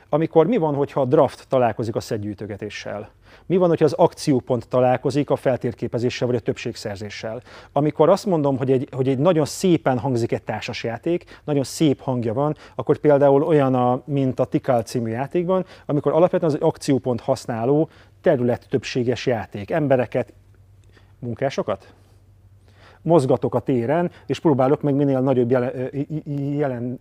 Amikor mi van, hogyha a draft találkozik a szedgyűjtögetéssel? Mi van, hogyha az akciópont találkozik a feltérképezéssel vagy a többségszerzéssel? Amikor azt mondom, hogy egy, hogy egy nagyon szépen hangzik egy társasjáték, nagyon szép hangja van, akkor például olyan, a, mint a Tikal című játékban, amikor alapvetően az egy akciópont használó terület többséges játék. Embereket, munkásokat? mozgatok a téren, és próbálok meg minél nagyobb jelen, jelen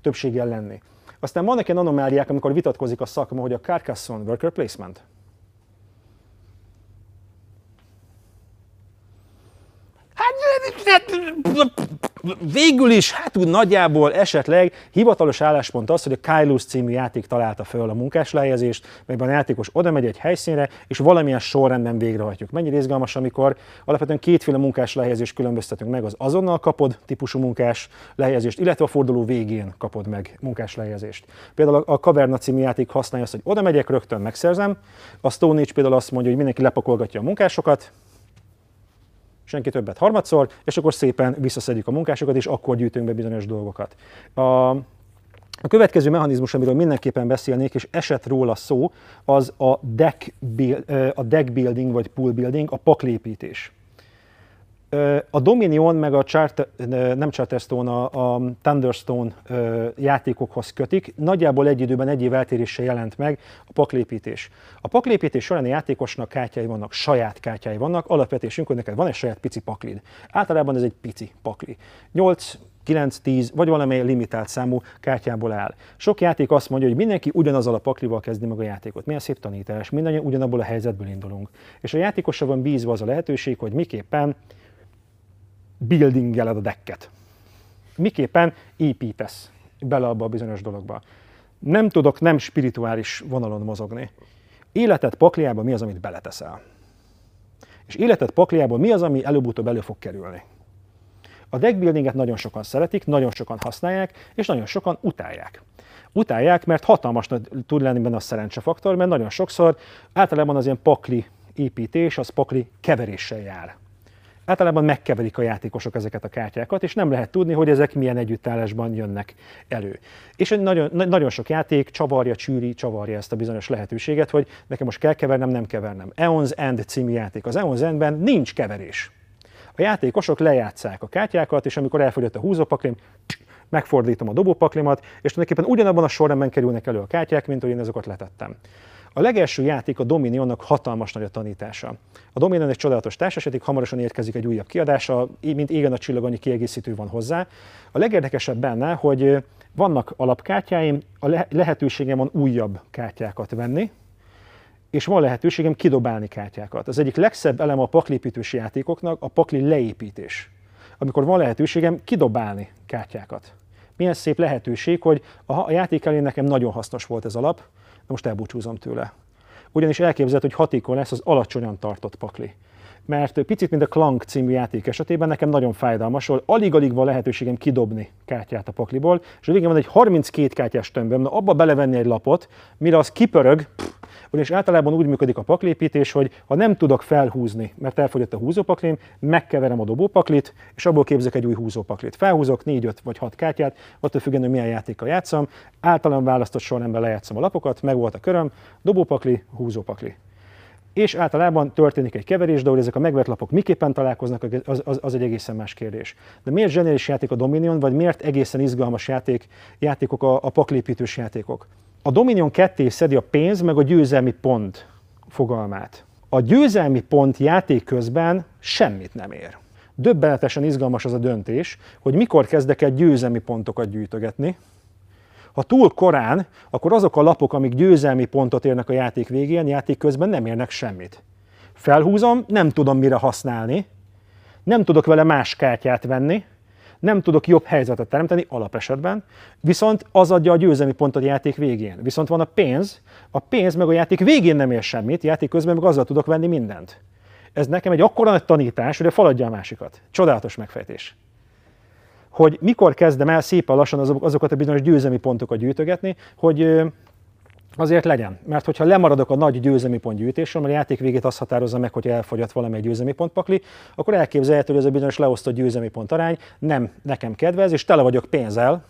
többséggel lenni. Aztán vannak ilyen anomáliák, amikor vitatkozik a szakma, hogy a Carcassonne worker placement. Hát, végül is, hát úgy nagyjából esetleg hivatalos álláspont az, hogy a Kylus című játék találta föl a munkás lehelyezést, melyben a játékos oda megy egy helyszínre, és valamilyen sorrendben végrehajtjuk. Mennyire izgalmas, amikor alapvetően kétféle munkás lehelyezést különböztetünk meg, az azonnal kapod típusú munkás lehelyezést, illetve a forduló végén kapod meg munkás lehelyezést. Például a Caverna című játék használja azt, hogy oda megyek, rögtön megszerzem. A Stone Age például azt mondja, hogy mindenki lepakolgatja a munkásokat, senki többet harmadszor, és akkor szépen visszaszedjük a munkásokat, és akkor gyűjtünk be bizonyos dolgokat. A, a következő mechanizmus, amiről mindenképpen beszélnék, és esett róla szó, az a deck, build, a deck building vagy pool building, a paklépítés. A Dominion meg a Charter, nem Charterstone, a, a Thunderstone játékokhoz kötik. Nagyjából egy időben, egy év eltéréssel jelent meg a paklépítés. A paklépítés során a játékosnak kártyái vannak, saját kártyái vannak. Alapvetésünk, hogy neked van egy saját pici paklid. Általában ez egy pici pakli. 8, 9-10 vagy valamely limitált számú kártyából áll. Sok játék azt mondja, hogy mindenki ugyanazzal a paklival kezdi meg a játékot. Milyen szép tanítás, mindannyian ugyanabból a helyzetből indulunk. És a játékosra van bízva az a lehetőség, hogy miképpen buildingeled a decket. Miképpen építesz bele abba a bizonyos dologba. Nem tudok nem spirituális vonalon mozogni. Életed pakliába mi az, amit beleteszel? És életed pakliából mi az, ami előbb-utóbb elő fog kerülni? A deckbuildinget nagyon sokan szeretik, nagyon sokan használják, és nagyon sokan utálják. Utálják, mert hatalmas tud lenni benne a szerencsefaktor, mert nagyon sokszor általában az ilyen pakli építés, az pakli keveréssel jár. Általában megkeverik a játékosok ezeket a kártyákat, és nem lehet tudni, hogy ezek milyen együttállásban jönnek elő. És nagyon, nagyon sok játék csavarja, csűri, csavarja ezt a bizonyos lehetőséget, hogy nekem most kell kevernem, nem kevernem. Eons End című játék. Az Eons Endben nincs keverés. A játékosok lejátszák a kártyákat, és amikor elfogyott a húzópaklim, megfordítom a dobópaklimat, és tulajdonképpen ugyanabban a sorrendben kerülnek elő a kártyák, mint hogy én azokat letettem. A legelső játék a Dominionnak hatalmas nagy a tanítása. A Dominion egy csodálatos társasjáték, hamarosan érkezik egy újabb kiadása, mint égen a csillag, annyi kiegészítő van hozzá. A legérdekesebb benne, hogy vannak alapkártyáim, a lehetőségem van újabb kártyákat venni, és van lehetőségem kidobálni kártyákat. Az egyik legszebb eleme a paklépítős játékoknak a pakli leépítés. Amikor van lehetőségem kidobálni kártyákat. Milyen szép lehetőség, hogy a játék elén nekem nagyon hasznos volt ez alap, most elbúcsúzom tőle. Ugyanis elképzelhető, hogy hatékony lesz az alacsonyan tartott pakli. Mert picit, mint a Clank című játék esetében nekem nagyon fájdalmas, hogy alig-alig van lehetőségem kidobni kártyát a pakliból, és végén van egy 32 kártyás tömböm, na abba belevenni egy lapot, mire az kipörög, ugyanis általában úgy működik a paklépítés, hogy ha nem tudok felhúzni, mert elfogyott a húzópaklim, megkeverem a dobópaklit, és abból képzek egy új húzópaklit. Felhúzok 4, 5 vagy 6 kártyát, attól függően, hogy milyen játékkal játszom, általán választott sorrendben lejátszom a lapokat, meg volt a köröm, dobópakli, húzópakli és általában történik egy keverés, de hogy ezek a megvert lapok miképpen találkoznak, az, az, az egy egészen más kérdés. De miért zseniális játék a Dominion, vagy miért egészen izgalmas játék, játékok a, a paklépítős játékok? A Dominion ketté szedi a pénz meg a győzelmi pont fogalmát. A győzelmi pont játék közben semmit nem ér. Döbbenetesen izgalmas az a döntés, hogy mikor kezdek el győzelmi pontokat gyűjtögetni. Ha túl korán, akkor azok a lapok, amik győzelmi pontot érnek a játék végén, játék közben nem érnek semmit. Felhúzom, nem tudom mire használni, nem tudok vele más kártyát venni, nem tudok jobb helyzetet teremteni alapesetben, viszont az adja a győzelmi pontot a játék végén. Viszont van a pénz, a pénz meg a játék végén nem ér semmit, játék közben meg azzal tudok venni mindent. Ez nekem egy akkora nagy tanítás, hogy a faladja a másikat. Csodálatos megfejtés. Hogy mikor kezdem el szépen lassan azokat a bizonyos győzelmi pontokat gyűjtögetni, hogy azért legyen. Mert hogyha lemaradok a nagy győzelmi pont gyűjtésről, mert a játék végét azt határozza meg, hogy elfogyott valamely győzelmi pakli, akkor elképzelhető, hogy ez a bizonyos leosztott győzelmi pont arány nem nekem kedvez, és tele vagyok pénzzel,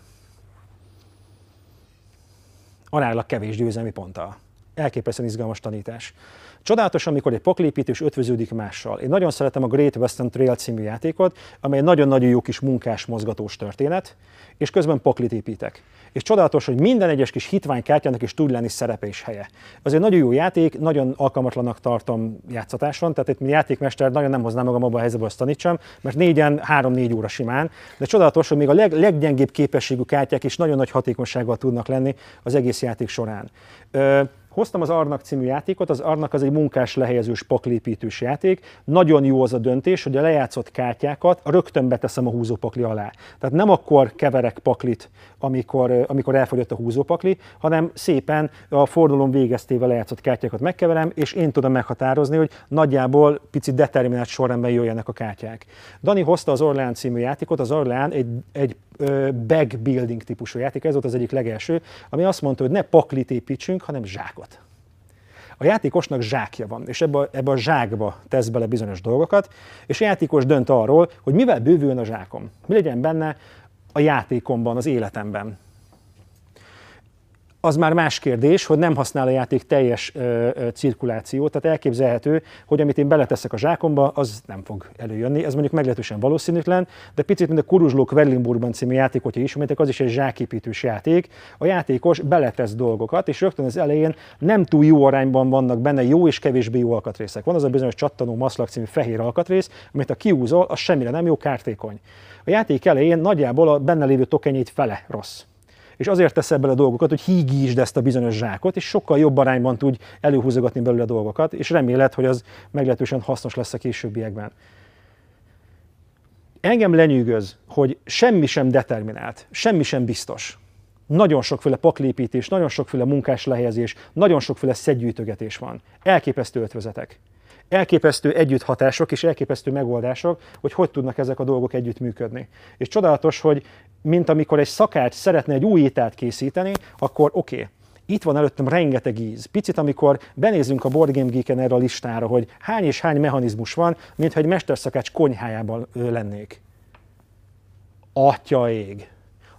aránylag kevés győzelmi ponttal. Elképesztően izgalmas tanítás. Csodálatos, amikor egy poklépítés ötvöződik mással. Én nagyon szeretem a Great Western Trail című játékot, amely nagyon-nagyon jó kis munkás mozgatós történet, és közben poklit építek. És csodálatos, hogy minden egyes kis hitványkártyának is tud lenni szerepe és helye. Az egy nagyon jó játék, nagyon alkalmatlanak tartom játszatáson, tehát itt mi játékmester nagyon nem hoznám magam abban a helyzetbe, hogy tanítsam, mert négyen, három-négy óra simán, de csodálatos, hogy még a leg, leggyengébb képességű kártyák is nagyon nagy hatékonysággal tudnak lenni az egész játék során. Hoztam az Arnak című játékot, az Arnak az egy munkás lehelyezős paklépítős játék. Nagyon jó az a döntés, hogy a lejátszott kártyákat rögtön beteszem a húzópakli alá. Tehát nem akkor keverek paklit, amikor, amikor elfogyott a húzópakli, hanem szépen a fordulón végeztével lejátszott kártyákat megkeverem, és én tudom meghatározni, hogy nagyjából picit determinált sorrendben jöjjenek a kártyák. Dani hozta az Orleán című játékot, az Orleán egy, egy bag building típusú játék, ez volt az egyik legelső, ami azt mondta, hogy ne paklit építsünk, hanem zsákot. A játékosnak zsákja van, és ebbe a, ebbe a zsákba tesz bele bizonyos dolgokat, és a játékos dönt arról, hogy mivel bővüljön a zsákom. Mi legyen benne a játékomban, az életemben az már más kérdés, hogy nem használ a játék teljes ö, ö, cirkulációt, tehát elképzelhető, hogy amit én beleteszek a zsákomba, az nem fog előjönni. Ez mondjuk meglehetősen valószínűtlen, de picit, mint a Kuruzsló Kvellinburgban című játék, hogyha ismertek, az is egy zsáképítős játék. A játékos beletesz dolgokat, és rögtön az elején nem túl jó arányban vannak benne jó és kevésbé jó alkatrészek. Van az a bizonyos csattanó maszlak című fehér alkatrész, amit a kiúzol, az semmire nem jó, kártékony. A játék elején nagyjából a benne lévő tokenjét fele rossz és azért tesz a dolgokat, hogy hígítsd ezt a bizonyos zsákot, és sokkal jobb arányban tudj előhúzogatni belőle dolgokat, és reméled, hogy az meglehetősen hasznos lesz a későbbiekben. Engem lenyűgöz, hogy semmi sem determinált, semmi sem biztos. Nagyon sokféle paklépítés, nagyon sokféle munkás lehelyezés, nagyon sokféle szedgyűjtögetés van. Elképesztő ötvezetek elképesztő együtthatások és elképesztő megoldások, hogy hogy tudnak ezek a dolgok együtt működni. És csodálatos, hogy mint amikor egy szakács szeretne egy új ételt készíteni, akkor oké, okay, itt van előttem rengeteg íz. Picit, amikor benézünk a Board Game Geek-en erre a listára, hogy hány és hány mechanizmus van, mintha egy mesterszakács konyhájában lennék. Atya ég.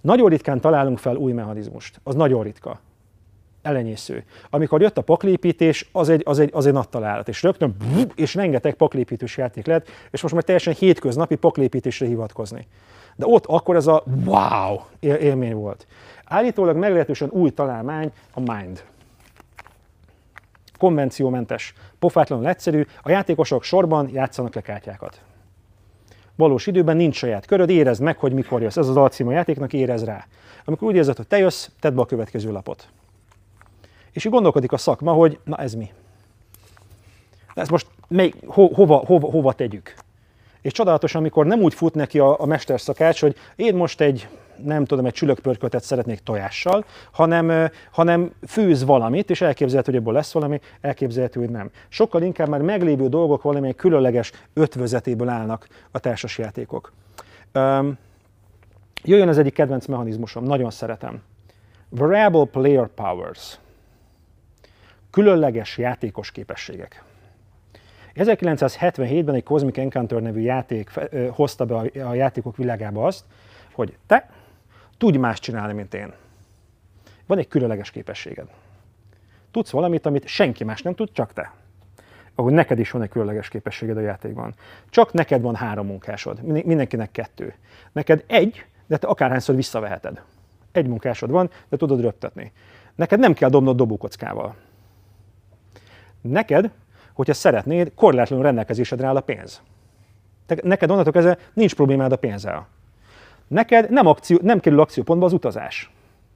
Nagyon ritkán találunk fel új mechanizmust. Az nagyon ritka elenyésző. Amikor jött a paklépítés, az egy, az egy, az egy nagy találat, és rögtön és rengeteg paklépítős játék lett, és most már teljesen hétköznapi paklépítésre hivatkozni. De ott akkor ez a wow élmény volt. Állítólag meglehetősen új találmány a Mind. Konvenciómentes, pofátlanul egyszerű, a játékosok sorban játszanak le kártyákat. Valós időben nincs saját köröd, érezd meg, hogy mikor jössz. Ez az alcím a játéknak, érez rá. Amikor úgy érzed, hogy te jössz, tedd be a következő lapot. És így gondolkodik a szakma, hogy na ez mi? De ezt most mely, ho, hova, hova, hova tegyük? És csodálatos, amikor nem úgy fut neki a, a mesterszakács, hogy én most egy, nem tudom, egy csülökpörköltet szeretnék tojással, hanem, hanem főz valamit, és elképzelhető, hogy ebből lesz valami, elképzelhető, hogy nem. Sokkal inkább már meglévő dolgok valamilyen különleges ötvözetéből állnak a társasjátékok. Um, jöjjön az egyik kedvenc mechanizmusom, nagyon szeretem. Variable Player Powers különleges játékos képességek. 1977-ben egy Cosmic Encounter nevű játék hozta be a játékok világába azt, hogy te tudj más csinálni, mint én. Van egy különleges képességed. Tudsz valamit, amit senki más nem tud, csak te. Ahogy neked is van egy különleges képességed a játékban. Csak neked van három munkásod, mindenkinek kettő. Neked egy, de te akárhányszor visszaveheted. Egy munkásod van, de tudod röptetni. Neked nem kell dobnod dobókockával. Neked, hogyha szeretnéd, korlátlanul rendelkezésedre áll a pénz. Te, neked onnantól kezdve nincs problémád a pénzzel. Neked nem, akció, nem kerül akciópontba az utazás.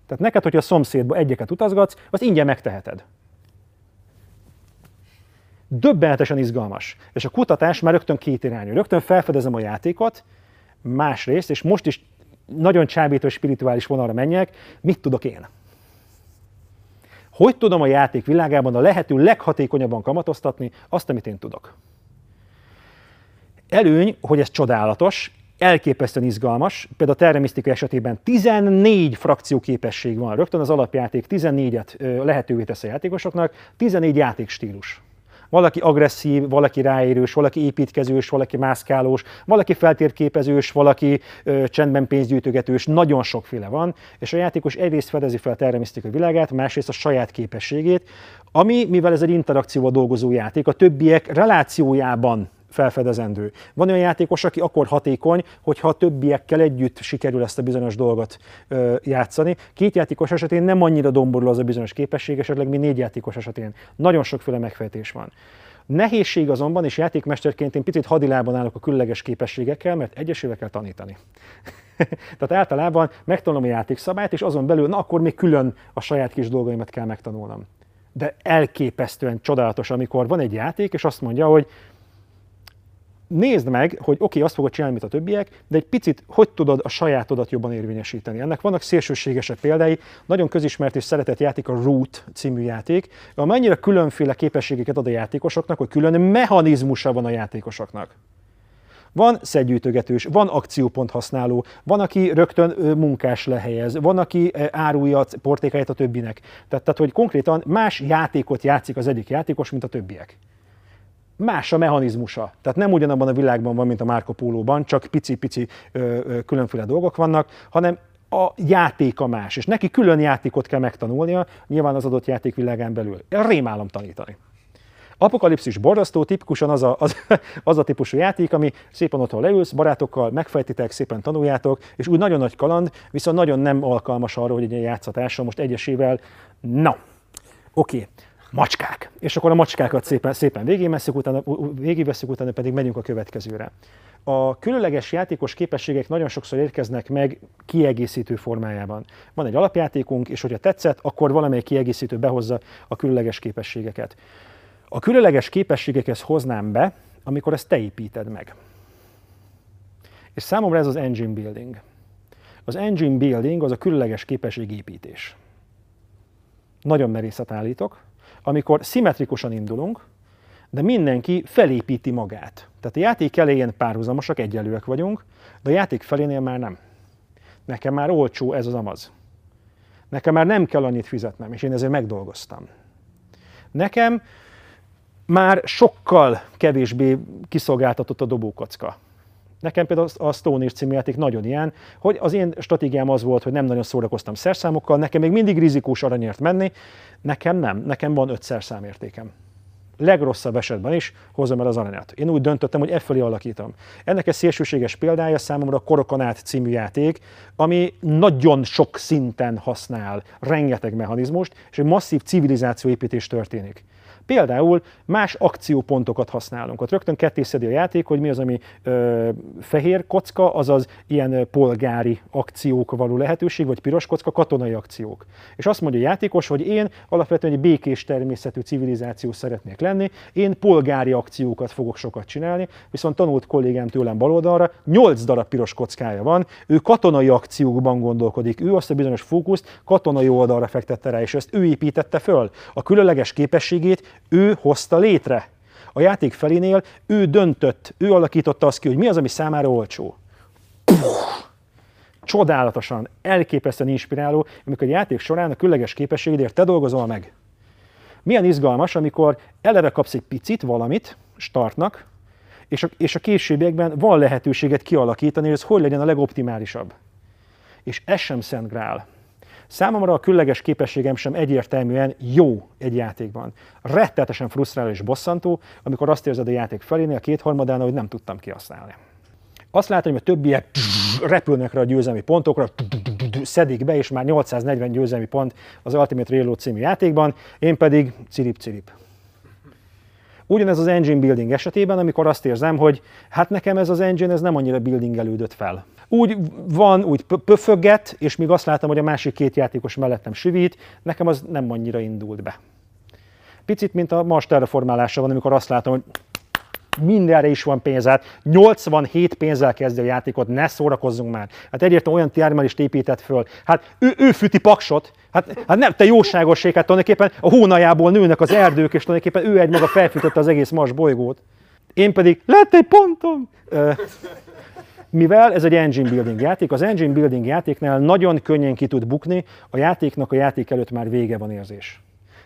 Tehát neked, hogyha a szomszédba egyeket utazgatsz, azt ingyen megteheted. Döbbenetesen izgalmas. És a kutatás már rögtön két irányú. Rögtön felfedezem a játékot, másrészt, és most is nagyon csábító spirituális vonalra menjek, mit tudok én? Hogy tudom a játék világában a lehető leghatékonyabban kamatoztatni azt, amit én tudok? Előny, hogy ez csodálatos, elképesztően izgalmas. Például a Terra esetében 14 frakció képesség van. Rögtön az alapjáték 14-et lehetővé tesz a játékosoknak, 14 játékstílus. Valaki agresszív, valaki ráérős, valaki építkezős, valaki mászkálós, valaki feltérképezős, valaki ö, csendben pénzgyűjtögetős, nagyon sokféle van, és a játékos egyrészt fedezi fel a terremisztika világát, másrészt a saját képességét, ami, mivel ez egy interakcióval dolgozó játék, a többiek relációjában felfedezendő. Van olyan játékos, aki akkor hatékony, hogyha a többiekkel együtt sikerül ezt a bizonyos dolgot ö, játszani. Két játékos esetén nem annyira domborul az a bizonyos képesség, esetleg mi négy játékos esetén. Nagyon sokféle megfejtés van. Nehézség azonban, és játékmesterként én picit hadilában állok a különleges képességekkel, mert egyesével kell tanítani. Tehát általában megtanulom a játékszabályt, és azon belül, na akkor még külön a saját kis dolgaimat kell megtanulnom. de elképesztően csodálatos, amikor van egy játék, és azt mondja, hogy nézd meg, hogy oké, okay, azt fogod csinálni, mint a többiek, de egy picit hogy tudod a sajátodat jobban érvényesíteni. Ennek vannak szélsőségesebb példái. Nagyon közismert és szeretett játék a Root című játék, amennyire különféle képességeket ad a játékosoknak, hogy külön mechanizmusa van a játékosoknak. Van szedgyűjtögetős, van akciópont használó, van, aki rögtön munkás lehelyez, van, aki árulja a portékáját a többinek. Tehát, tehát, hogy konkrétan más játékot játszik az egyik játékos, mint a többiek más a mechanizmusa. Tehát nem ugyanabban a világban van, mint a Marco Polo-ban, csak pici-pici különféle dolgok vannak, hanem a játéka más, és neki külön játékot kell megtanulnia, nyilván az adott játékvilágán belül. Rémálom tanítani. Apokalipszis borzasztó, tipikusan az a, az, az a típusú játék, ami szépen otthon leülsz, barátokkal megfejtitek, szépen tanuljátok, és úgy nagyon nagy kaland, viszont nagyon nem alkalmas arra, hogy egy ilyen játszatással most egyesével, na, oké, okay macskák. És akkor a macskákat szépen, szépen végigveszünk, utána, végigveszünk, utána pedig megyünk a következőre. A különleges játékos képességek nagyon sokszor érkeznek meg kiegészítő formájában. Van egy alapjátékunk, és hogyha tetszett, akkor valamelyik kiegészítő behozza a különleges képességeket. A különleges képességekhez hoznám be, amikor ezt te építed meg. És számomra ez az engine building. Az engine building az a különleges képességépítés. Nagyon merészet állítok, amikor szimmetrikusan indulunk, de mindenki felépíti magát. Tehát a játék elején párhuzamosak, egyenlőek vagyunk, de a játék felénél már nem. Nekem már olcsó ez az amaz. Nekem már nem kell annyit fizetnem, és én ezért megdolgoztam. Nekem már sokkal kevésbé kiszolgáltatott a dobókocka. Nekem például a Stone Age című játék nagyon ilyen, hogy az én stratégiám az volt, hogy nem nagyon szórakoztam szerszámokkal, nekem még mindig rizikós aranyért menni, nekem nem, nekem van öt szerszámértékem. Legrosszabb esetben is hozom el az aranyát. Én úgy döntöttem, hogy e felé alakítom. Ennek egy szélsőséges példája számomra a Korokanát című játék, ami nagyon sok szinten használ rengeteg mechanizmust, és egy masszív civilizációépítés történik. Például más akciópontokat használunk. Ott rögtön kettészedi a játék, hogy mi az, ami ö, fehér kocka, azaz ilyen polgári akciók való lehetőség, vagy piros kocka, katonai akciók. És azt mondja a játékos, hogy én alapvetően egy békés természetű civilizáció szeretnék lenni, én polgári akciókat fogok sokat csinálni, viszont tanult kollégám tőlem baloldalra, 8 darab piros kockája van, ő katonai akciókban gondolkodik, ő azt a bizonyos fókuszt katonai oldalra fektette rá, és ezt ő építette föl. A különleges képességét ő hozta létre. A játék felénél ő döntött, ő alakította azt ki, hogy mi az, ami számára olcsó. Puh, csodálatosan, elképesztően inspiráló, amikor a játék során a különleges képességedért te dolgozol meg. Milyen izgalmas, amikor eleve kapsz egy picit valamit, startnak, és a, és a későbbiekben van lehetőséget kialakítani, hogy ez hogy legyen a legoptimálisabb. És ez sem Szent Grál. Számomra a különleges képességem sem egyértelműen jó egy játékban. Rettetesen frusztráló és bosszantó, amikor azt érzed a játék felénél, a kétharmadán, hogy nem tudtam kihasználni. Azt látom, hogy a többiek repülnek rá a győzelmi pontokra, szedik be, és már 840 győzelmi pont az Ultimate Reload című játékban, én pedig cirip-cirip. Ugyanez az engine building esetében, amikor azt érzem, hogy hát nekem ez az engine ez nem annyira buildingelődött fel. Úgy van, úgy pöfögget, és még azt látom, hogy a másik két játékos mellettem süvít, nekem az nem annyira indult be. Picit, mint a Mars terraformálása van, amikor azt látom, hogy mindenre is van pénzát, 87 pénzzel kezdi a játékot, ne szórakozzunk már. Hát egyértelműen olyan termelést épített föl. Hát ő, ő füti paksot, hát, hát nem, te jóságosság, hát tulajdonképpen a hónajából nőnek az erdők, és tulajdonképpen ő egy maga felfűtötte az egész Mars bolygót. Én pedig, lett egy pontom! mivel ez egy engine building játék, az engine building játéknál nagyon könnyen ki tud bukni, a játéknak a játék előtt már vége van érzés.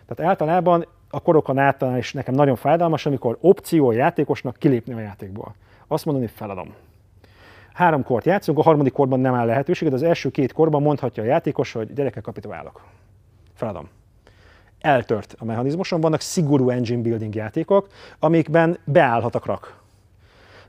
Tehát általában a korokon általán is nekem nagyon fájdalmas, amikor opció a játékosnak kilépni a játékból. Azt mondani, hogy feladom. Három kort játszunk, a harmadik korban nem áll lehetőség, de az első két korban mondhatja a játékos, hogy gyerekek kapitulálok. Feladom. Eltört a mechanizmuson, vannak szigorú engine building játékok, amikben beállhat a krak.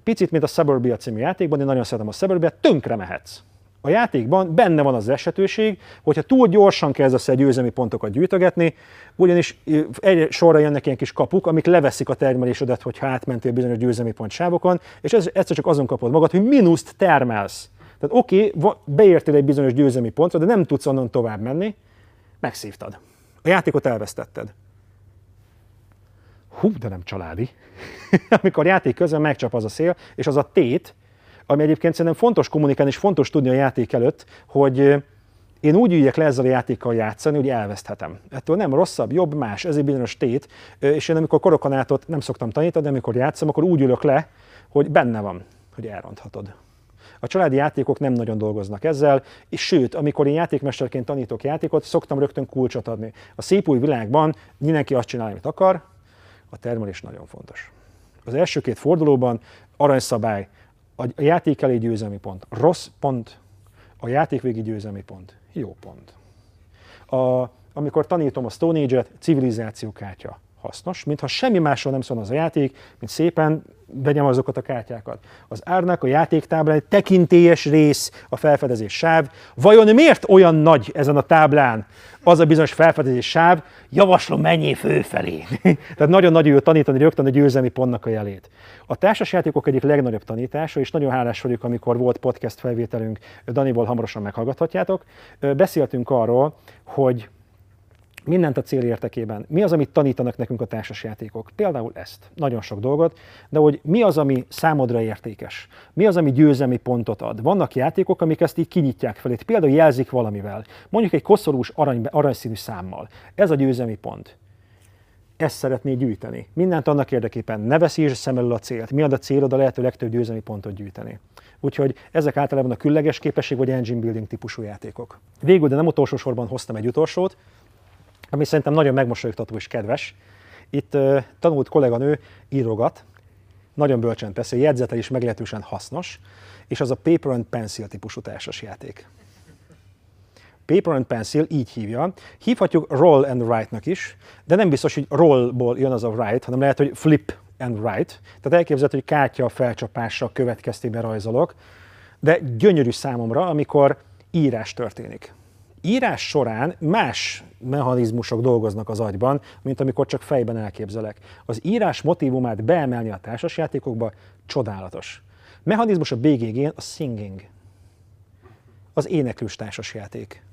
Picit, mint a Suburbia című játékban, én nagyon szeretem a Suburbia, tönkre mehetsz. A játékban benne van az esetőség, hogyha túl gyorsan kezdesz egy győzelmi pontokat gyűjtögetni, ugyanis egy sorra jönnek ilyen kis kapuk, amik leveszik a termelésedet, hogyha átmentél bizonyos győzelmi pont sávokon, és ez, egyszer csak azon kapod magad, hogy mínuszt termelsz. Tehát oké, okay, beértél egy bizonyos győzelmi pontra, de nem tudsz onnan tovább menni, megszívtad. A játékot elvesztetted. hú, de nem családi. Amikor játék közben megcsap az a szél, és az a tét, ami egyébként szerintem fontos kommunikálni, és fontos tudni a játék előtt, hogy én úgy üljek le ezzel a játékkal játszani, hogy elveszthetem. Ettől nem rosszabb, jobb, más, ez egy bizonyos tét, és én amikor korokonátot nem szoktam tanítani, de amikor játszom, akkor úgy ülök le, hogy benne van, hogy elronthatod. A családi játékok nem nagyon dolgoznak ezzel, és sőt, amikor én játékmesterként tanítok játékot, szoktam rögtön kulcsot adni. A szép új világban mindenki azt csinál, amit akar, a termelés nagyon fontos. Az első két fordulóban aranyszabály, a játék elé győzelmi pont, rossz pont, a játék végi győzelmi pont, jó pont. A, amikor tanítom a Stone Age-et, civilizáció kártya hasznos, mintha semmi másról nem szól az a játék, mint szépen vegyem azokat a kártyákat. Az árnak a játéktáblán egy tekintélyes rész a felfedezés sáv. Vajon miért olyan nagy ezen a táblán az a bizonyos felfedezés sáv? Javaslom, menjél főfelé. Tehát nagyon nagy jó tanítani rögtön a győzelmi pontnak a jelét. A társasjátékok egyik legnagyobb tanítása, és nagyon hálás vagyok, amikor volt podcast felvételünk, Daniból hamarosan meghallgathatjátok. Beszéltünk arról, hogy mindent a cél értekében. Mi az, amit tanítanak nekünk a társasjátékok? Például ezt, nagyon sok dolgot, de hogy mi az, ami számodra értékes? Mi az, ami győzelmi pontot ad? Vannak játékok, amik ezt így kinyitják felé, például jelzik valamivel. Mondjuk egy koszorús arany, aranyszínű számmal. Ez a győzelmi pont. Ezt szeretné gyűjteni. Mindent annak érdekében ne veszítsd szem elől a célt. Mi ad a célod a lehető legtöbb győzelmi pontot gyűjteni. Úgyhogy ezek általában a külleges képesség vagy engine building típusú játékok. Végül, de nem utolsó sorban hoztam egy utolsót, ami szerintem nagyon megmosolyogtató és kedves. Itt uh, tanult kolléganő írogat, nagyon bölcsen teszi, jegyzetel is meglehetősen hasznos, és az a Paper and Pencil típusú társasjáték. Paper and Pencil így hívja. Hívhatjuk Roll and Write-nak is, de nem biztos, hogy rollból jön az a write, hanem lehet, hogy flip and write. Tehát elképzelhető, hogy kártya felcsapása következtében rajzolok, de gyönyörű számomra, amikor írás történik írás során más mechanizmusok dolgoznak az agyban, mint amikor csak fejben elképzelek. Az írás motivumát beemelni a társasjátékokba csodálatos. Mechanizmus a BGG-n a singing. Az éneklős társasjáték.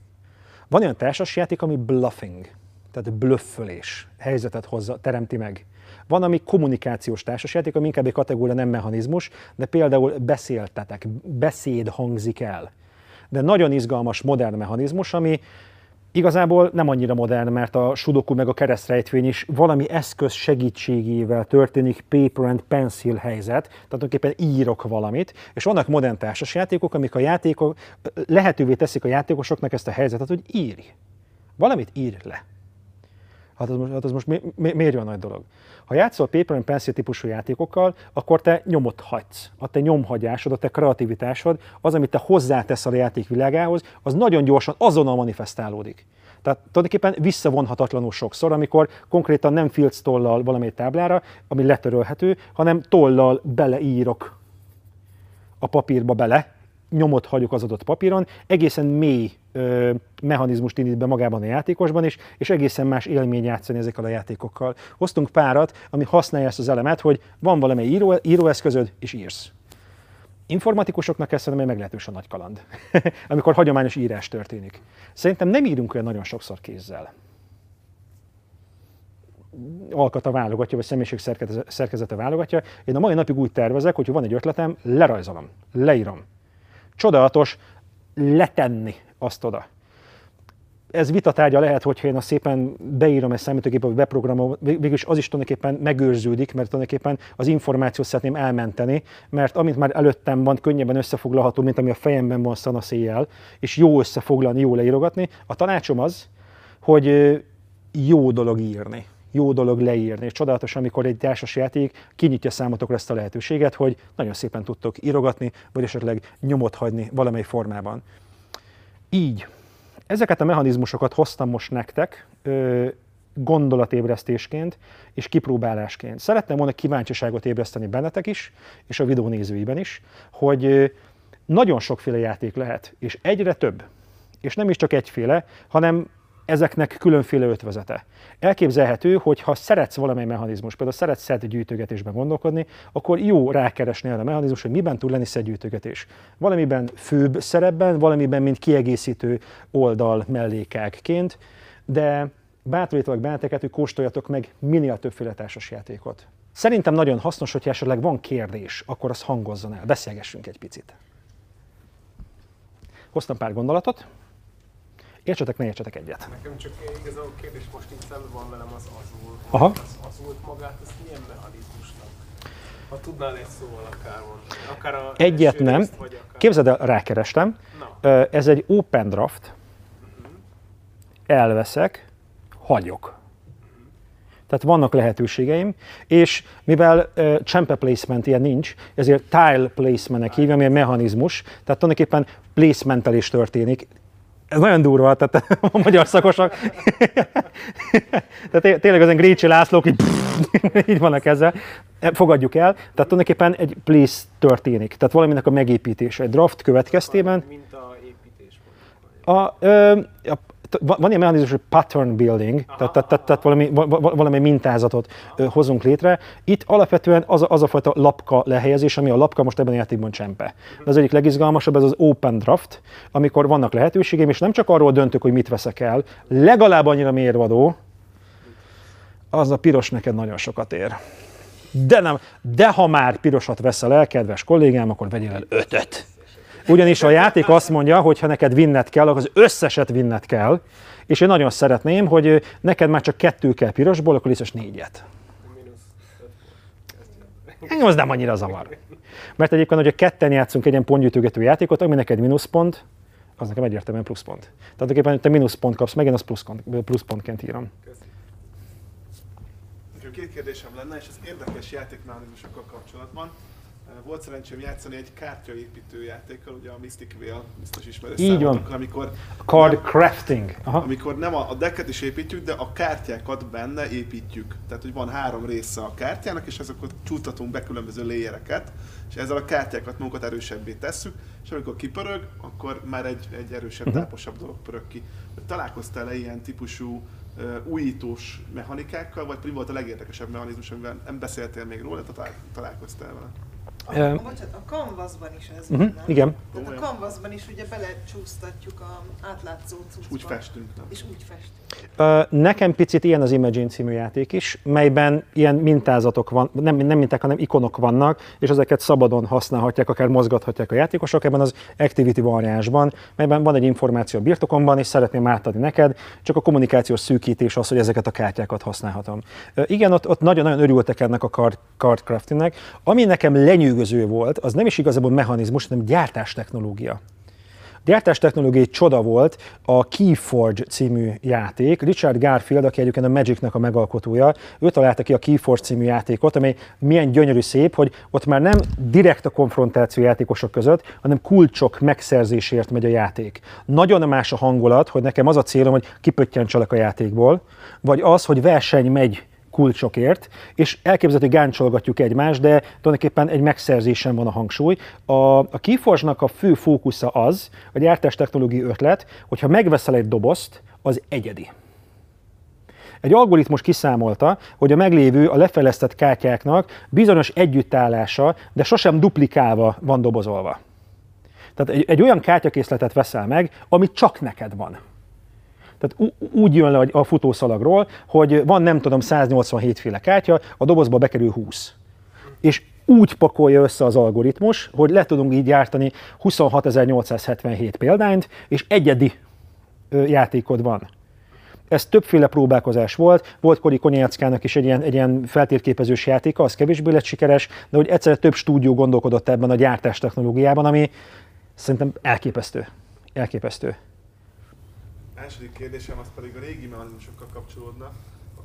Van olyan társasjáték, ami bluffing, tehát blöffölés, helyzetet hozza, teremti meg. Van, ami kommunikációs társasjáték, ami inkább egy kategória nem mechanizmus, de például beszéltetek, beszéd hangzik el de nagyon izgalmas modern mechanizmus, ami igazából nem annyira modern, mert a sudoku meg a keresztrejtvény is valami eszköz segítségével történik paper and pencil helyzet, tehát tulajdonképpen írok valamit, és vannak modern társasjátékok, amik a játékok lehetővé teszik a játékosoknak ezt a helyzetet, hogy írj. Valamit ír le. Hát az most, hát az most mi, mi, miért olyan nagy dolog? Ha játszol paper and pencil típusú játékokkal, akkor te nyomot hagysz. A te nyomhagyásod, a te kreativitásod, az, amit te hozzátesz a játék világához, az nagyon gyorsan azonnal manifestálódik. Tehát tulajdonképpen visszavonhatatlanul sokszor, amikor konkrétan nem filc tollal valamely táblára, ami letörölhető, hanem tollal beleírok a papírba bele, nyomot hagyok az adott papíron, egészen mély ö, mechanizmust indít be magában a játékosban is, és egészen más élmény játszani ezekkel a játékokkal. Hoztunk párat, ami használja ezt az elemet, hogy van valami író, íróeszközöd, és írsz. Informatikusoknak ez szerintem egy meglehetősen nagy kaland, amikor hagyományos írás történik. Szerintem nem írunk olyan nagyon sokszor kézzel alkata válogatja, vagy személyiség szerkezete válogatja. Én a mai napig úgy tervezek, hogy ha van egy ötletem, lerajzolom, leírom, csodálatos letenni azt oda. Ez vitatárgya lehet, hogyha én a szépen beírom egy számítógépbe, vagy beprogramolom, végülis az is tulajdonképpen megőrződik, mert tulajdonképpen az információt szeretném elmenteni, mert amint már előttem van, könnyebben összefoglalható, mint ami a fejemben van szanaszéjjel, és jó összefoglalni, jó leírogatni. A tanácsom az, hogy jó dolog írni jó dolog leírni. És csodálatos, amikor egy társas játék kinyitja számotokra ezt a lehetőséget, hogy nagyon szépen tudtok írogatni, vagy esetleg nyomot hagyni valamely formában. Így, ezeket a mechanizmusokat hoztam most nektek, gondolatébresztésként és kipróbálásként. Szeretném volna kíváncsiságot ébreszteni bennetek is, és a videó nézőiben is, hogy nagyon sokféle játék lehet, és egyre több. És nem is csak egyféle, hanem ezeknek különféle ötvezete. Elképzelhető, hogy ha szeretsz valamely mechanizmus, például szeretsz szedgyűjtögetésben gondolkodni, akkor jó rákeresni a mechanizmus, hogy miben tud lenni szedgyűjtögetés. Valamiben főbb szerepben, valamiben mint kiegészítő oldal mellékákként, de bátorítalak benneteket, hogy kóstoljatok meg minél többféle társas játékot. Szerintem nagyon hasznos, hogyha esetleg van kérdés, akkor az hangozzon el, beszélgessünk egy picit. Hoztam pár gondolatot, értsetek, ne értsetek egyet. Nekem csak igazából kérdés most itt szemben van velem az azul. Aha. Az azult magát, ezt milyen mechanizmusnak? Ha tudnál egy szóval akár mondani. Akár a Egyet nem. részt, akár... Képzeld el, rákerestem. Na. Ez egy open draft. Elveszek, hagyok. Tehát vannak lehetőségeim, és mivel uh, csempe placement ilyen nincs, ezért tile placementnek hívja, ami egy mechanizmus, tehát tulajdonképpen placementtel is történik. Ez nagyon durva, tehát a magyar szakosok. tehát té- tényleg az ilyen Grécsi Lászlók így, így vannak ezzel. Fogadjuk el. Tehát tulajdonképpen egy place történik. Tehát valaminek a megépítése. Egy draft következtében Mint a építés a, ö, a, van van ilyen mechanizmus, hogy pattern building, tehát, tehát, tehát, tehát valami, va- va- valami mintázatot hozunk létre. Itt alapvetően az a, az a fajta lapka lehelyezés, ami a lapka most ebben a játékban csempe. De az egyik legizgalmasabb, ez az open draft, amikor vannak lehetőségeim, és nem csak arról döntök, hogy mit veszek el, legalább annyira mérvadó, az a piros neked nagyon sokat ér. De, nem, de ha már pirosat veszel el, kedves kollégám, akkor vegyél el ötöt. Ugyanis a játék azt mondja, hogy ha neked vinned kell, akkor az összeset vinned kell, és én nagyon szeretném, hogy neked már csak kettő kell pirosból, akkor létszes négyet. Engem az nem annyira zavar. Mert egyébként, hogyha ketten játszunk egy ilyen pontgyűjtögető játékot, ami neked mínuszpont, az nekem egyértelműen pluszpont. Tehát tulajdonképpen, hogy te mínuszpont kapsz meg, én azt pluszpont, pluszpontként írom. Nekem két kérdésem lenne, és az érdekes játékmechanizmusokkal kapcsolatban. Volt szerencsém játszani egy kártyaépítő játékkal, ugye a Mystic Veil, biztos ismerős Így van. amikor, Card nem, crafting. Aha. amikor nem a, a decket is építjük, de a kártyákat benne építjük. Tehát, hogy van három része a kártyának, és azokat csúsztatunk be különböző léjereket, és ezzel a kártyákat magunkat erősebbé tesszük, és amikor kipörög, akkor már egy, egy erősebb, Mhm. táposabb dolog pörög ki. Találkoztál-e ilyen típusú újítós mechanikákkal, vagy mi volt a legérdekesebb mechanizmus, amivel nem beszéltél még róla, talál, találkoztál vele? A, bocsánat, a Canvasban is ez Uh-huh, van, igen. Tehát a? Canvasban is ugye belecsúsztatjuk a átlátszó cuccba. És úgy festünk, nem? És úgy festünk. Nekem picit ilyen az Imagine című játék is, melyben ilyen mintázatok van, nem, nem minták, hanem ikonok vannak, és ezeket szabadon használhatják, akár mozgathatják a játékosok ebben az Activity variánsban, melyben van egy információ a birtokomban, és szeretném átadni neked, csak a kommunikációs szűkítés az, hogy ezeket a kártyákat használhatom. Igen, ott, ott nagyon-nagyon örültek ennek a card, card craftingnek. Ami nekem lenyűgöző volt, az nem is igazából mechanizmus, hanem gyártás technológia. A gyártás technológiai csoda volt a Keyforge című játék. Richard Garfield, aki egyébként a Magicnek a megalkotója, ő találta ki a Keyforge című játékot, amely milyen gyönyörű szép, hogy ott már nem direkt a konfrontáció játékosok között, hanem kulcsok megszerzésért megy a játék. Nagyon más a hangulat, hogy nekem az a célom, hogy kipöttyencselek a játékból, vagy az, hogy verseny megy kulcsokért, és elképzelhető, hogy gáncsolgatjuk egymást, de tulajdonképpen egy megszerzésen van a hangsúly. A, a Keyforge-nak a fő fókusza az, a gyártás technológiai ötlet, hogyha megveszel egy dobozt, az egyedi. Egy algoritmus kiszámolta, hogy a meglévő, a lefejlesztett kártyáknak bizonyos együttállása, de sosem duplikálva van dobozolva. Tehát egy, egy olyan kártyakészletet veszel meg, ami csak neked van. Tehát úgy jön le a- futószalagról, hogy van nem tudom 187 féle kártya, a dobozba bekerül 20. És úgy pakolja össze az algoritmus, hogy le tudunk így gyártani 26.877 példányt, és egyedi játékod van. Ez többféle próbálkozás volt, volt Kori Konyáckának is egy ilyen, egy ilyen feltérképezős játéka, az kevésbé lett sikeres, de hogy egyszerre több stúdió gondolkodott ebben a gyártás technológiában, ami szerintem elképesztő. Elképesztő. Második kérdésem az pedig a régi mechanizmusokkal kapcsolódna,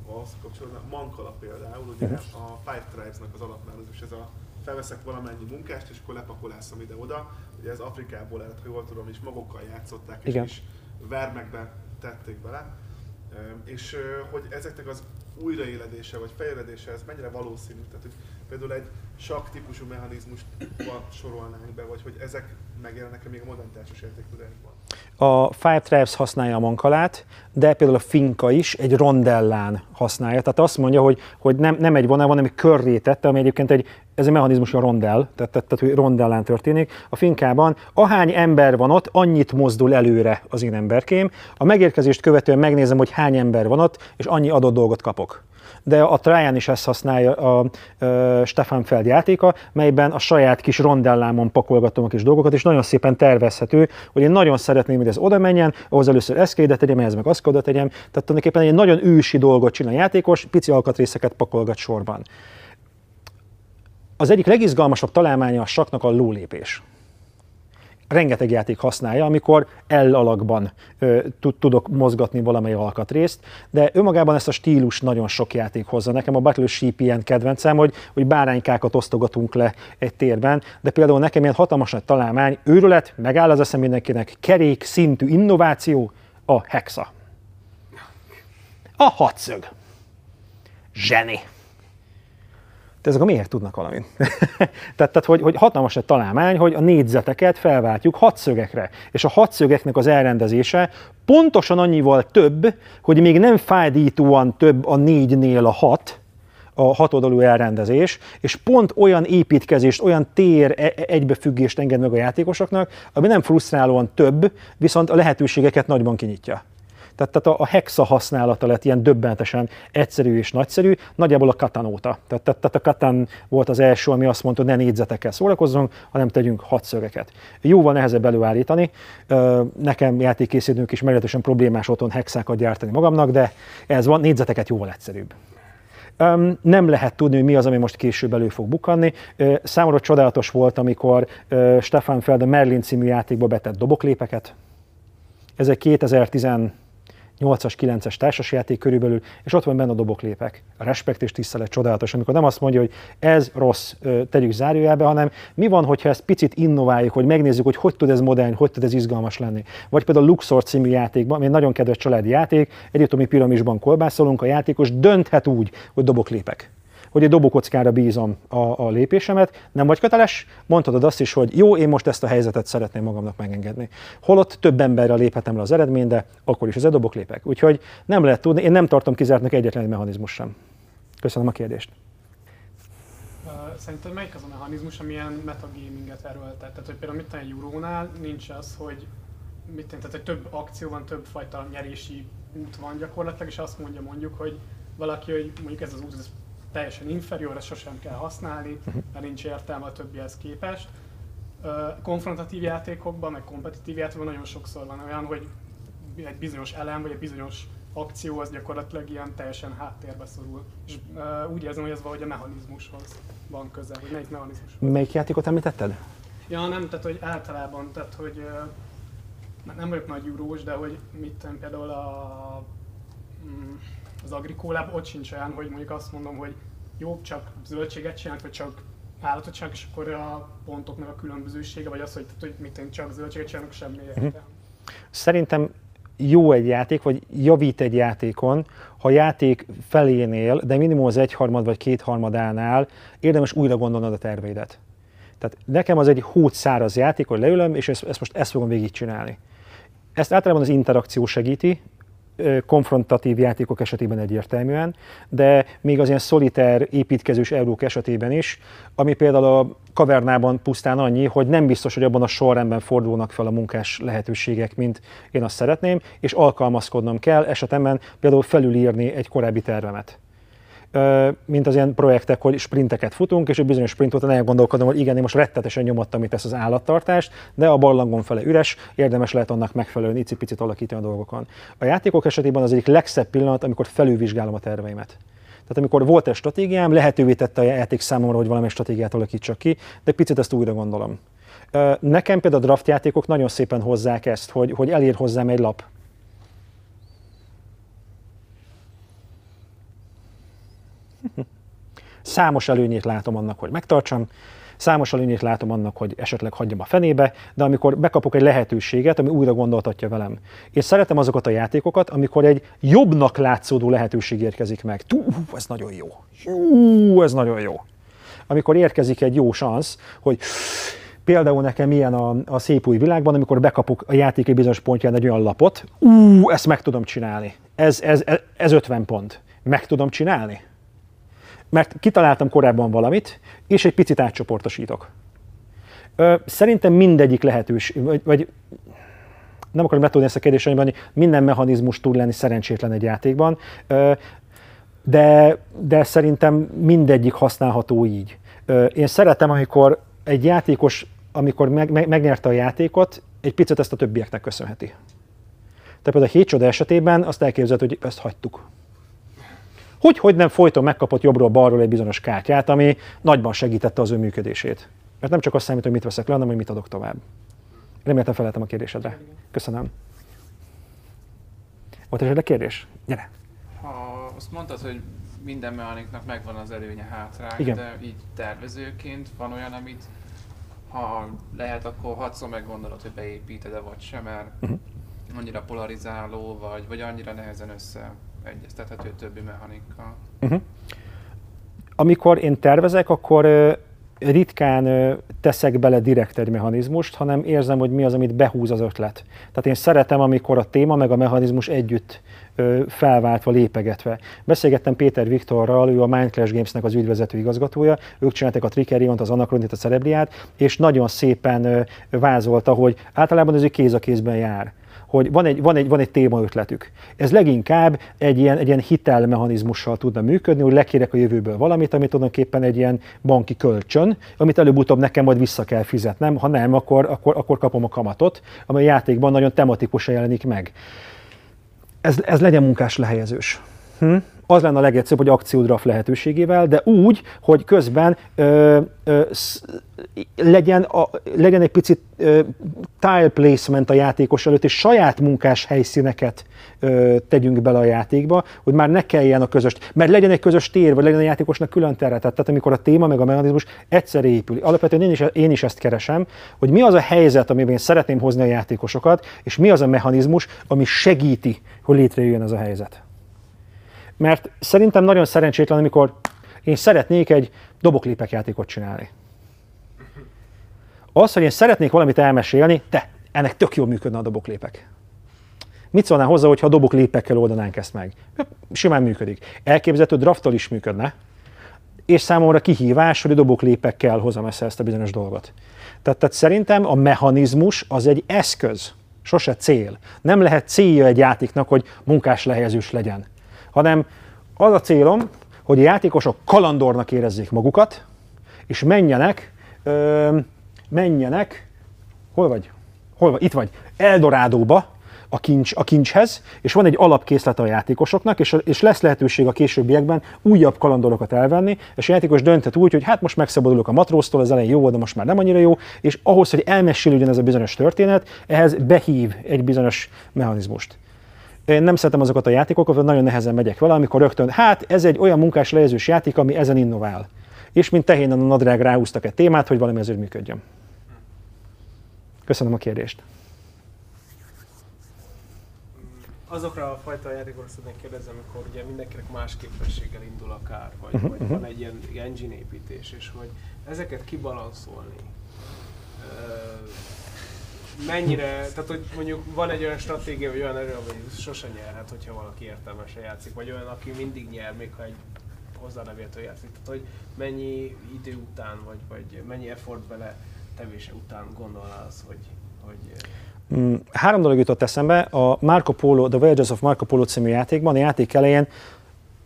ahhoz kapcsolódna. Mankala például, ugye a Five Tribes-nak az alapmechanizmus, ez a felveszek valamennyi munkást, és akkor lepakolászom ide-oda. Ugye ez Afrikából ered, ha jól tudom, és magokkal játszották, és Igen. is vermekbe tették bele. És hogy ezeknek az újraéledése vagy fejledése, ez mennyire valószínű? Tehát, hogy például egy sakk típusú mechanizmust sorolnánk be, vagy hogy ezek megjelennek-e még a modern társasjáték tudásban? A Five Tribes használja a mankalát, de például a finka is egy rondellán használja. Tehát azt mondja, hogy, hogy nem, nem egy vonal van, hanem egy körré tette, ami egyébként egy, ez a mechanizmus a rondell, tehát, tehát, tehát hogy rondellán történik. A finkában ahány ember van ott, annyit mozdul előre az én emberkém. A megérkezést követően megnézem, hogy hány ember van ott, és annyi adott dolgot kapok de a Trajan is ezt használja a, a Stefan Feld játéka, melyben a saját kis rondellámon pakolgatom a kis dolgokat, és nagyon szépen tervezhető, hogy én nagyon szeretném, hogy ez oda menjen, ahhoz először eszkédet tegyem, ehhez meg azt tegyem, tehát tulajdonképpen egy nagyon ősi dolgot csinál a játékos, pici alkatrészeket pakolgat sorban. Az egyik legizgalmasabb találmánya a saknak a lólépés rengeteg játék használja, amikor L alakban ö, tudok mozgatni valamely alkatrészt, de önmagában ezt a stílus nagyon sok játék hozza. Nekem a Battleship ilyen kedvencem, hogy, hogy báránykákat osztogatunk le egy térben, de például nekem ilyen hatalmas nagy találmány, őrület, megáll az eszem mindenkinek, kerék szintű innováció, a hexa. A hatszög. Zseni de ezek a miért tudnak valamit? tehát, tehát hogy, hogy hatalmas egy találmány, hogy a négyzeteket felváltjuk hatszögekre, és a hatszögeknek az elrendezése pontosan annyival több, hogy még nem fájdítóan több a négynél a hat, a hatoldalú elrendezés, és pont olyan építkezést, olyan tér e, e, egybefüggést enged meg a játékosoknak, ami nem frusztrálóan több, viszont a lehetőségeket nagyban kinyitja. Tehát, tehát a hexa használata lett ilyen döbbenetesen egyszerű és nagyszerű, nagyjából a katan óta. Tehát, tehát, tehát a katan volt az első, ami azt mondta, hogy ne négyzetekkel szórakozzunk, hanem tegyünk hatszögeket. Jóval nehezebb előállítani. Nekem játékkészítőnk is meglehetősen problémás otthon hexákat gyártani magamnak, de ez van, négyzeteket jóval egyszerűbb. Nem lehet tudni, hogy mi az, ami most később elő fog bukkanni. Uh, számomra csodálatos volt, amikor Stefan Feld a Merlin című játékba betett doboklépeket. Ezek 2010 8-as, 9-es társasjáték körülbelül, és ott van benne a doboklépek. A respekt és tisztelet csodálatos, amikor nem azt mondja, hogy ez rossz, tegyük zárójelbe, hanem mi van, hogyha ezt picit innováljuk, hogy megnézzük, hogy hogy tud ez modern, hogy tud ez izgalmas lenni. Vagy például a Luxor című játékban, ami egy nagyon kedves családi játék, egyetemi piramisban kolbászolunk, a játékos dönthet úgy, hogy doboklépek hogy egy dobókockára bízom a, a lépésemet, nem vagy köteles, mondhatod azt is, hogy jó, én most ezt a helyzetet szeretném magamnak megengedni. Holott több emberre léphetem le az eredmény, de akkor is az dobok lépek. Úgyhogy nem lehet tudni, én nem tartom kizártnak egyetlen egy mechanizmus sem. Köszönöm a kérdést. Szerinted melyik az a mechanizmus, ami ilyen metagaminget erőltet? Tehát, hogy például mit egy Euronál nincs az, hogy mit tehát, hogy több akció van, több fajta nyerési út van gyakorlatilag, és azt mondja mondjuk, hogy valaki, hogy mondjuk ez az út, ez teljesen inferior, ezt sosem kell használni, mhm. mert nincs értelme a többihez képest. Konfrontatív játékokban, meg kompetitív játékokban nagyon sokszor van olyan, hogy egy bizonyos elem, vagy egy bizonyos akció az gyakorlatilag ilyen teljesen háttérbe szorul. És uh, úgy érzem, hogy ez valahogy a mechanizmushoz van közel, hogy melyik mechanizmus. Melyik játékot említetted? Ja, nem, tehát hogy általában, tehát hogy uh, nem vagyok nagy jurós, de hogy mit például a mm, az agrikólában ott sincs olyan, hogy mondjuk azt mondom, hogy jó, csak zöldséget csinálunk, vagy csak állatot csinálunk, és akkor a pontoknak a különbözősége, vagy az, hogy, hogy mit én csak zöldséget csinálunk, semmi értelme. Uh-huh. Szerintem jó egy játék, vagy javít egy játékon, ha a játék felénél, de minimum az egyharmad vagy kétharmadánál érdemes újra gondolnod a terveidet. Tehát nekem az egy hút száraz játék, hogy leülöm, és ezt, ezt most ezt fogom végigcsinálni. Ezt általában az interakció segíti, konfrontatív játékok esetében egyértelműen, de még az ilyen szoliter építkezős eurók esetében is, ami például a kavernában pusztán annyi, hogy nem biztos, hogy abban a sorrendben fordulnak fel a munkás lehetőségek, mint én azt szeretném, és alkalmazkodnom kell esetemben például felülírni egy korábbi tervemet mint az ilyen projektek, hogy sprinteket futunk, és egy bizonyos sprint után elgondolkodom, hogy igen, én most rettetesen nyomottam itt ezt az állattartást, de a barlangon fele üres, érdemes lehet annak megfelelően icipicit alakítani a dolgokon. A játékok esetében az egyik legszebb pillanat, amikor felülvizsgálom a terveimet. Tehát amikor volt egy stratégiám, lehetővé tette a játék számomra, hogy valami stratégiát alakítsak ki, de picit ezt újra gondolom. Nekem például a draft játékok nagyon szépen hozzák ezt, hogy, hogy elér hozzám egy lap, Számos előnyét látom annak, hogy megtartsam, számos előnyét látom annak, hogy esetleg hagyjam a fenébe, de amikor bekapok egy lehetőséget, ami újra gondoltatja velem. És szeretem azokat a játékokat, amikor egy jobbnak látszódó lehetőség érkezik meg. Tú, ez nagyon jó. Ú, ez nagyon jó. amikor érkezik egy jó szansz, hogy például nekem ilyen a, a szép új világban, amikor bekapok a játék egy bizonyos pontján egy olyan lapot, ú, ezt meg tudom csinálni. Ez, ez, ez, ez 50 pont. Meg tudom csinálni? Mert kitaláltam korábban valamit, és egy picit átcsoportosítok. Szerintem mindegyik lehetős, vagy, vagy nem akarom letudni ezt a kérdést, hogy minden mechanizmus tud lenni szerencsétlen egy játékban, de, de szerintem mindegyik használható így. Én szeretem, amikor egy játékos, amikor meg, meg, megnyerte a játékot, egy picit ezt a többieknek köszönheti. Tehát például a hét csoda esetében azt elképzelhető, hogy ezt hagytuk. Hogy, hogy nem folyton megkapott jobbról-balról egy bizonyos kártyát, ami nagyban segítette az ő működését. Mert nem csak azt számít, hogy mit veszek le, hanem hogy mit adok tovább. Reméltem feleltem a kérdésedre. Köszönöm. Volt esetleg kérdés? Gyere. Ha azt mondtad, hogy minden mechaniknak megvan az előnye hátránya, Igen. de így tervezőként van olyan, amit ha lehet, akkor hatszor meggondolod, hogy beépíted-e vagy sem, mert Uh-huh. annyira polarizáló, vagy, vagy annyira nehezen összeegyeztethető többi mechanikkal. Uh-huh. Amikor én tervezek, akkor ritkán teszek bele direkt egy mechanizmust, hanem érzem, hogy mi az, amit behúz az ötlet. Tehát én szeretem, amikor a téma meg a mechanizmus együtt felváltva, lépegetve. Beszélgettem Péter Viktorral, ő a Mind Clash Gamesnek az ügyvezető igazgatója, ők csinálták a Trickerion-t, az Anachronit, a Cerebriát, és nagyon szépen vázolta, hogy általában ez egy kéz a kézben jár hogy van egy, van egy, van egy témaötletük. Ez leginkább egy ilyen, egy ilyen hitelmechanizmussal tudna működni, hogy lekérek a jövőből valamit, ami tulajdonképpen egy ilyen banki kölcsön, amit előbb-utóbb nekem majd vissza kell fizetnem, ha nem, akkor, akkor, akkor kapom a kamatot, amely a játékban nagyon tematikusan jelenik meg. Ez, ez legyen munkás lehelyezős. Hm? Az lenne a legegyszerűbb, hogy akciódraft lehetőségével, de úgy, hogy közben ö, ö, sz, legyen, a, legyen egy picit ö, tile placement a játékos előtt, és saját munkás helyszíneket ö, tegyünk bele a játékba, hogy már ne kelljen a közös, mert legyen egy közös tér, vagy legyen a játékosnak külön tere, tehát amikor a téma meg a mechanizmus egyszerre épül. Alapvetően én is, én is ezt keresem, hogy mi az a helyzet, amiben én szeretném hozni a játékosokat, és mi az a mechanizmus, ami segíti, hogy létrejöjjön ez a helyzet. Mert szerintem nagyon szerencsétlen, amikor én szeretnék egy doboklépek játékot csinálni. Az, hogy én szeretnék valamit elmesélni, te, ennek tök jól működne a doboklépek. Mit szólnál hozzá, hogyha a doboklépekkel oldanánk ezt meg? Simán működik. Elképzelhető drafttal is működne, és számomra kihívás, hogy a doboklépekkel hozom össze ezt a bizonyos dolgot. Tehát, tehát szerintem a mechanizmus az egy eszköz, sose cél. Nem lehet célja egy játéknak, hogy munkás lehelyezős legyen, hanem az a célom, hogy a játékosok kalandornak érezzék magukat, és menjenek, ö, menjenek, hol vagy? Hol vagy? Itt vagy. Eldorádóba, a, kincs, a kincshez, és van egy alapkészlet a játékosoknak, és, és lesz lehetőség a későbbiekben újabb kalandorokat elvenni, és a játékos dönthet úgy, hogy hát most megszabadulok a matróztól, az elején jó volt, de most már nem annyira jó, és ahhoz, hogy elmesélődjön ez a bizonyos történet, ehhez behív egy bizonyos mechanizmust. Én nem szeretem azokat a játékokat, nagyon nehezen megyek vele, amikor rögtön, hát ez egy olyan munkás lejegyzős játék, ami ezen innovál. És mint tehénen a nadrág ráhúztak egy témát, hogy valami azért működjön. Köszönöm a kérdést. Azokra a fajta játékokra szeretnék kérdezni, amikor ugye mindenkinek más képességgel indul akár, vagy, vagy van egy ilyen engine építés, és hogy ezeket kibalanszolni. Mennyire, tehát hogy mondjuk van egy olyan stratégia, vagy olyan erő, hogy sosem nyerhet, hogyha valaki értelmesen játszik, vagy olyan, aki mindig nyer, még ha egy hozzánevértől játszik. Tehát, hogy mennyi idő után, vagy, vagy mennyi effort bele tevése után gondolnál az, hogy, hogy Mm, Három dolog jutott eszembe. A Marco Polo, The Voyages of Marco Polo című játékban, a játék elején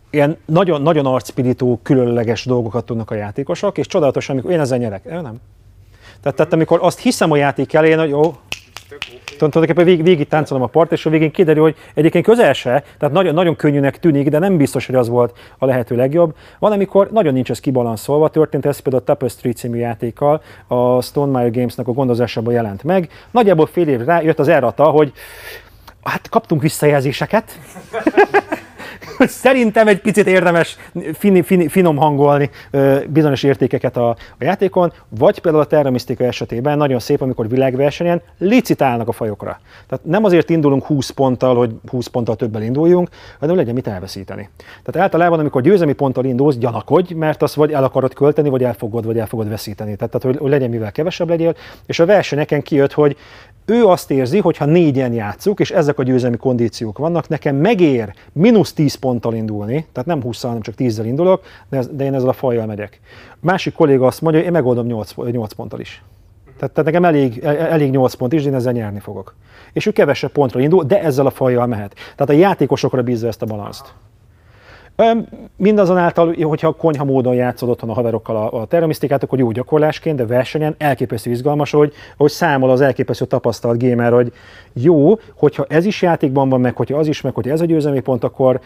ilyen nagyon, nagyon arcpirító, különleges dolgokat tudnak a játékosok, és csodálatos, amikor én ezzel nyerek. Ő nem. Tehát, tehát amikor azt hiszem a játék elején, hogy jó, tulajdonképpen végig, végig táncolom a part, és a végén kiderül, hogy egyébként közel se, tehát nagyon, nagyon könnyűnek tűnik, de nem biztos, hogy az volt a lehető legjobb. Van, amikor nagyon nincs ez kibalanszolva, történt ez például a Tapestry című játékkal, a Stonemaier Gamesnek a gondozásában jelent meg. Nagyjából fél év rá jött az errata, hogy hát kaptunk visszajelzéseket, szerintem egy picit érdemes fin, fin, finom hangolni bizonyos értékeket a, a játékon, vagy például a terramisztika esetében nagyon szép, amikor világversenyen licitálnak a fajokra. Tehát nem azért indulunk 20 ponttal, hogy 20 ponttal többel induljunk, hanem legyen mit elveszíteni. Tehát általában, amikor győzelmi ponttal indulsz, gyanakodj, mert azt vagy el akarod költeni, vagy elfogod, vagy el fogod veszíteni. Tehát, tehát hogy, hogy legyen mivel kevesebb legyél. És a versenyeken kijött, hogy ő azt érzi, hogy ha négyen játszuk, és ezek a győzelmi kondíciók vannak, nekem megér mínusz 10 ponttal indulni, tehát nem 20 hanem csak 10-zel indulok, de, ez, de én ezzel a fajjal megyek. Másik kolléga azt mondja, hogy én megoldom 8, 8 ponttal is. Tehát, tehát nekem elég, elég 8 pont is, de én ezzel nyerni fogok. És ő kevesebb pontra indul, de ezzel a fajjal mehet. Tehát a játékosokra bízza ezt a balanszt. Mindazonáltal, hogyha konyha módon játszod otthon a haverokkal a, a terramisztikát, akkor jó gyakorlásként, de versenyen elképesztő izgalmas, hogy, hogy számol az elképesztő tapasztalt gamer, hogy jó, hogyha ez is játékban van, meg hogyha az is, meg hogyha ez a győzelmi pont, akkor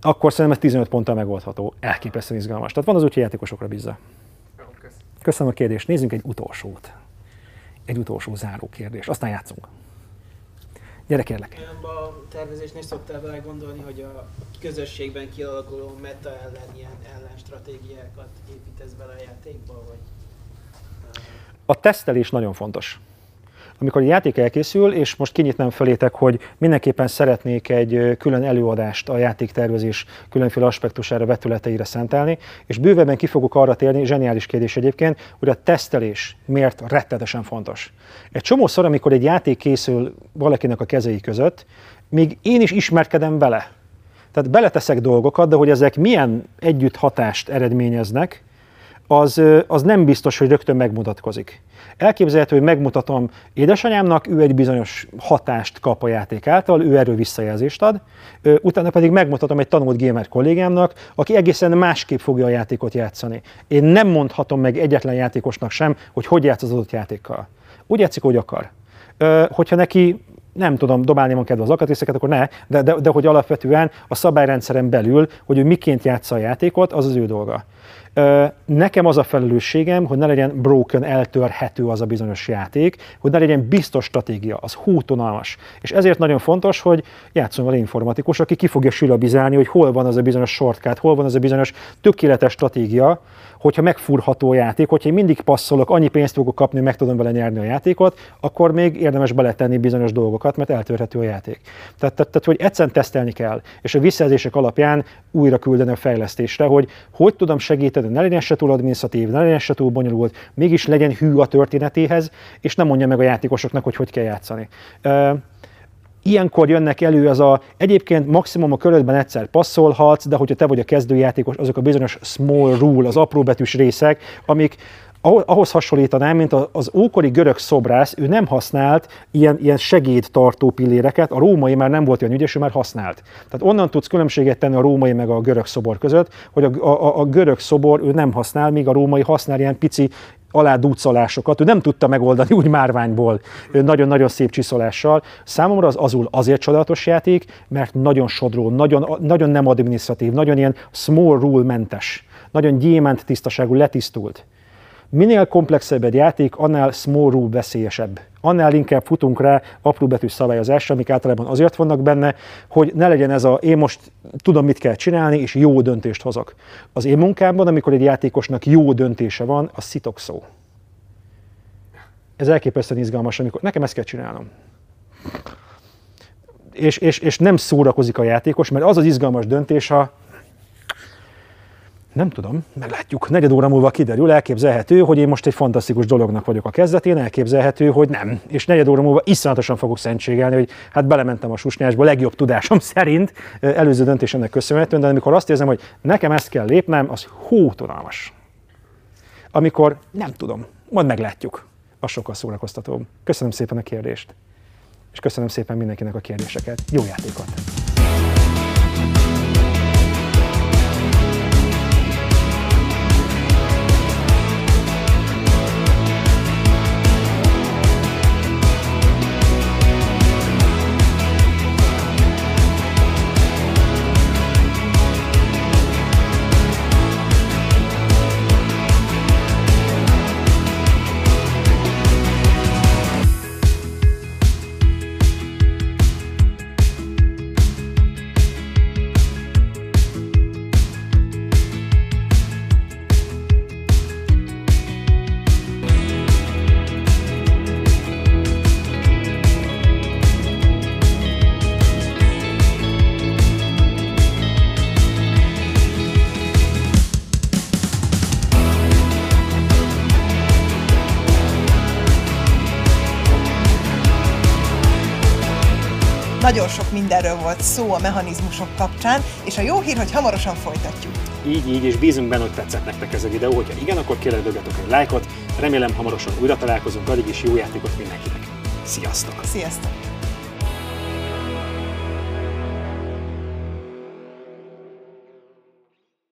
akkor szerintem ez 15 ponttal megoldható. Elképesztően izgalmas. Tehát van az úgy, hogy játékosokra bízza. Köszönöm a kérdést. Nézzünk egy utolsót. Egy utolsó záró kérdés. Aztán játszunk. Gyere kérlek. A tervezésnél szoktál vele gondolni, hogy a közösségben kialakuló meta ellen ilyen ellenstratégiákat építesz bele a játékba, vagy? A tesztelés nagyon fontos. Amikor a játék elkészül, és most kinyitnám felétek, hogy mindenképpen szeretnék egy külön előadást a játéktervezés különféle aspektusára, vetületeire szentelni, és bővebben ki fogok arra térni, zseniális kérdés egyébként, hogy a tesztelés miért rettetesen fontos. Egy csomószor, amikor egy játék készül valakinek a kezei között, még én is ismerkedem vele. Tehát beleteszek dolgokat, de hogy ezek milyen együtt hatást eredményeznek, az, az nem biztos, hogy rögtön megmutatkozik. Elképzelhető, hogy megmutatom édesanyámnak, ő egy bizonyos hatást kap a játék által, ő erről visszajelzést ad, utána pedig megmutatom egy tanult gamer kollégámnak, aki egészen másképp fogja a játékot játszani. Én nem mondhatom meg egyetlen játékosnak sem, hogy hogy játsz az adott játékkal. Úgy játszik, hogy akar. Hogyha neki nem tudom, dobálni van kedve az akatrészeket, akkor ne, de, de, de hogy alapvetően a szabályrendszeren belül, hogy ő miként játsza a játékot, az az ő dolga. Nekem az a felelősségem, hogy ne legyen broken, eltörhető az a bizonyos játék, hogy ne legyen biztos stratégia, az hútonalmas. És ezért nagyon fontos, hogy játszon vele informatikus, aki ki fogja silabizálni, hogy hol van az a bizonyos shortcut, hol van az a bizonyos tökéletes stratégia, hogyha megfurható a játék, hogyha én mindig passzolok, annyi pénzt fogok kapni, meg tudom vele nyerni a játékot, akkor még érdemes beletenni bizonyos dolgokat, mert eltörhető a játék. Tehát, tehát, tehát hogy egyszerűen tesztelni kell, és a visszajelzések alapján újra küldeni a fejlesztésre, hogy hogy tudom segíteni, ne legyen se túl adminisztratív, ne legyen se túl bonyolult, mégis legyen hű a történetéhez, és nem mondja meg a játékosoknak, hogy hogy kell játszani. Ilyenkor jönnek elő az a, egyébként maximum a körödben egyszer passzolhatsz, de hogyha te vagy a kezdőjátékos, azok a bizonyos small rule, az apróbetűs részek, amik ahhoz hasonlítanám, mint az ókori görög szobrász, ő nem használt ilyen, ilyen segédtartó pilléreket, a római már nem volt olyan ügyes, ő már használt. Tehát onnan tudsz különbséget tenni a római meg a görög szobor között, hogy a, a, a görög szobor ő nem használ, míg a római használ ilyen pici aládúcolásokat, ő nem tudta megoldani úgy márványból, nagyon-nagyon szép csiszolással. Számomra az Azul azért csodálatos játék, mert nagyon sodró, nagyon, nagyon nem adminisztratív, nagyon ilyen small rule mentes, nagyon gyémánt tisztaságú, letisztult. Minél komplexebb egy játék, annál small rule veszélyesebb. Annál inkább futunk rá apró betűs szabályozásra, amik általában azért vannak benne, hogy ne legyen ez a én most tudom, mit kell csinálni, és jó döntést hozok. Az én munkámban, amikor egy játékosnak jó döntése van, a szitok szó. Ez elképesztően izgalmas, amikor nekem ezt kell csinálnom. És, és, és nem szórakozik a játékos, mert az az izgalmas döntés, ha nem tudom, meglátjuk. Negyed óra múlva kiderül, elképzelhető, hogy én most egy fantasztikus dolognak vagyok a kezdetén, elképzelhető, hogy nem. És negyed óra múlva iszonyatosan fogok szentségelni, hogy hát belementem a susnyásba, legjobb tudásom szerint, előző döntés ennek köszönhetően, de amikor azt érzem, hogy nekem ezt kell lépnem, az hótonalmas. Amikor nem tudom, majd meglátjuk. Az sokkal szórakoztatóbb. Köszönöm szépen a kérdést. És köszönöm szépen mindenkinek a kérdéseket. Jó játékot! Mindenről volt szó a mechanizmusok kapcsán, és a jó hír, hogy hamarosan folytatjuk. Így, így, és bízunk benne, hogy tetszett nektek ez a videó. Hogyha igen, akkor kérlek döggetek egy lájkot. Remélem hamarosan újra találkozunk, addig is jó játékot mindenkinek. Sziasztok! Sziasztok!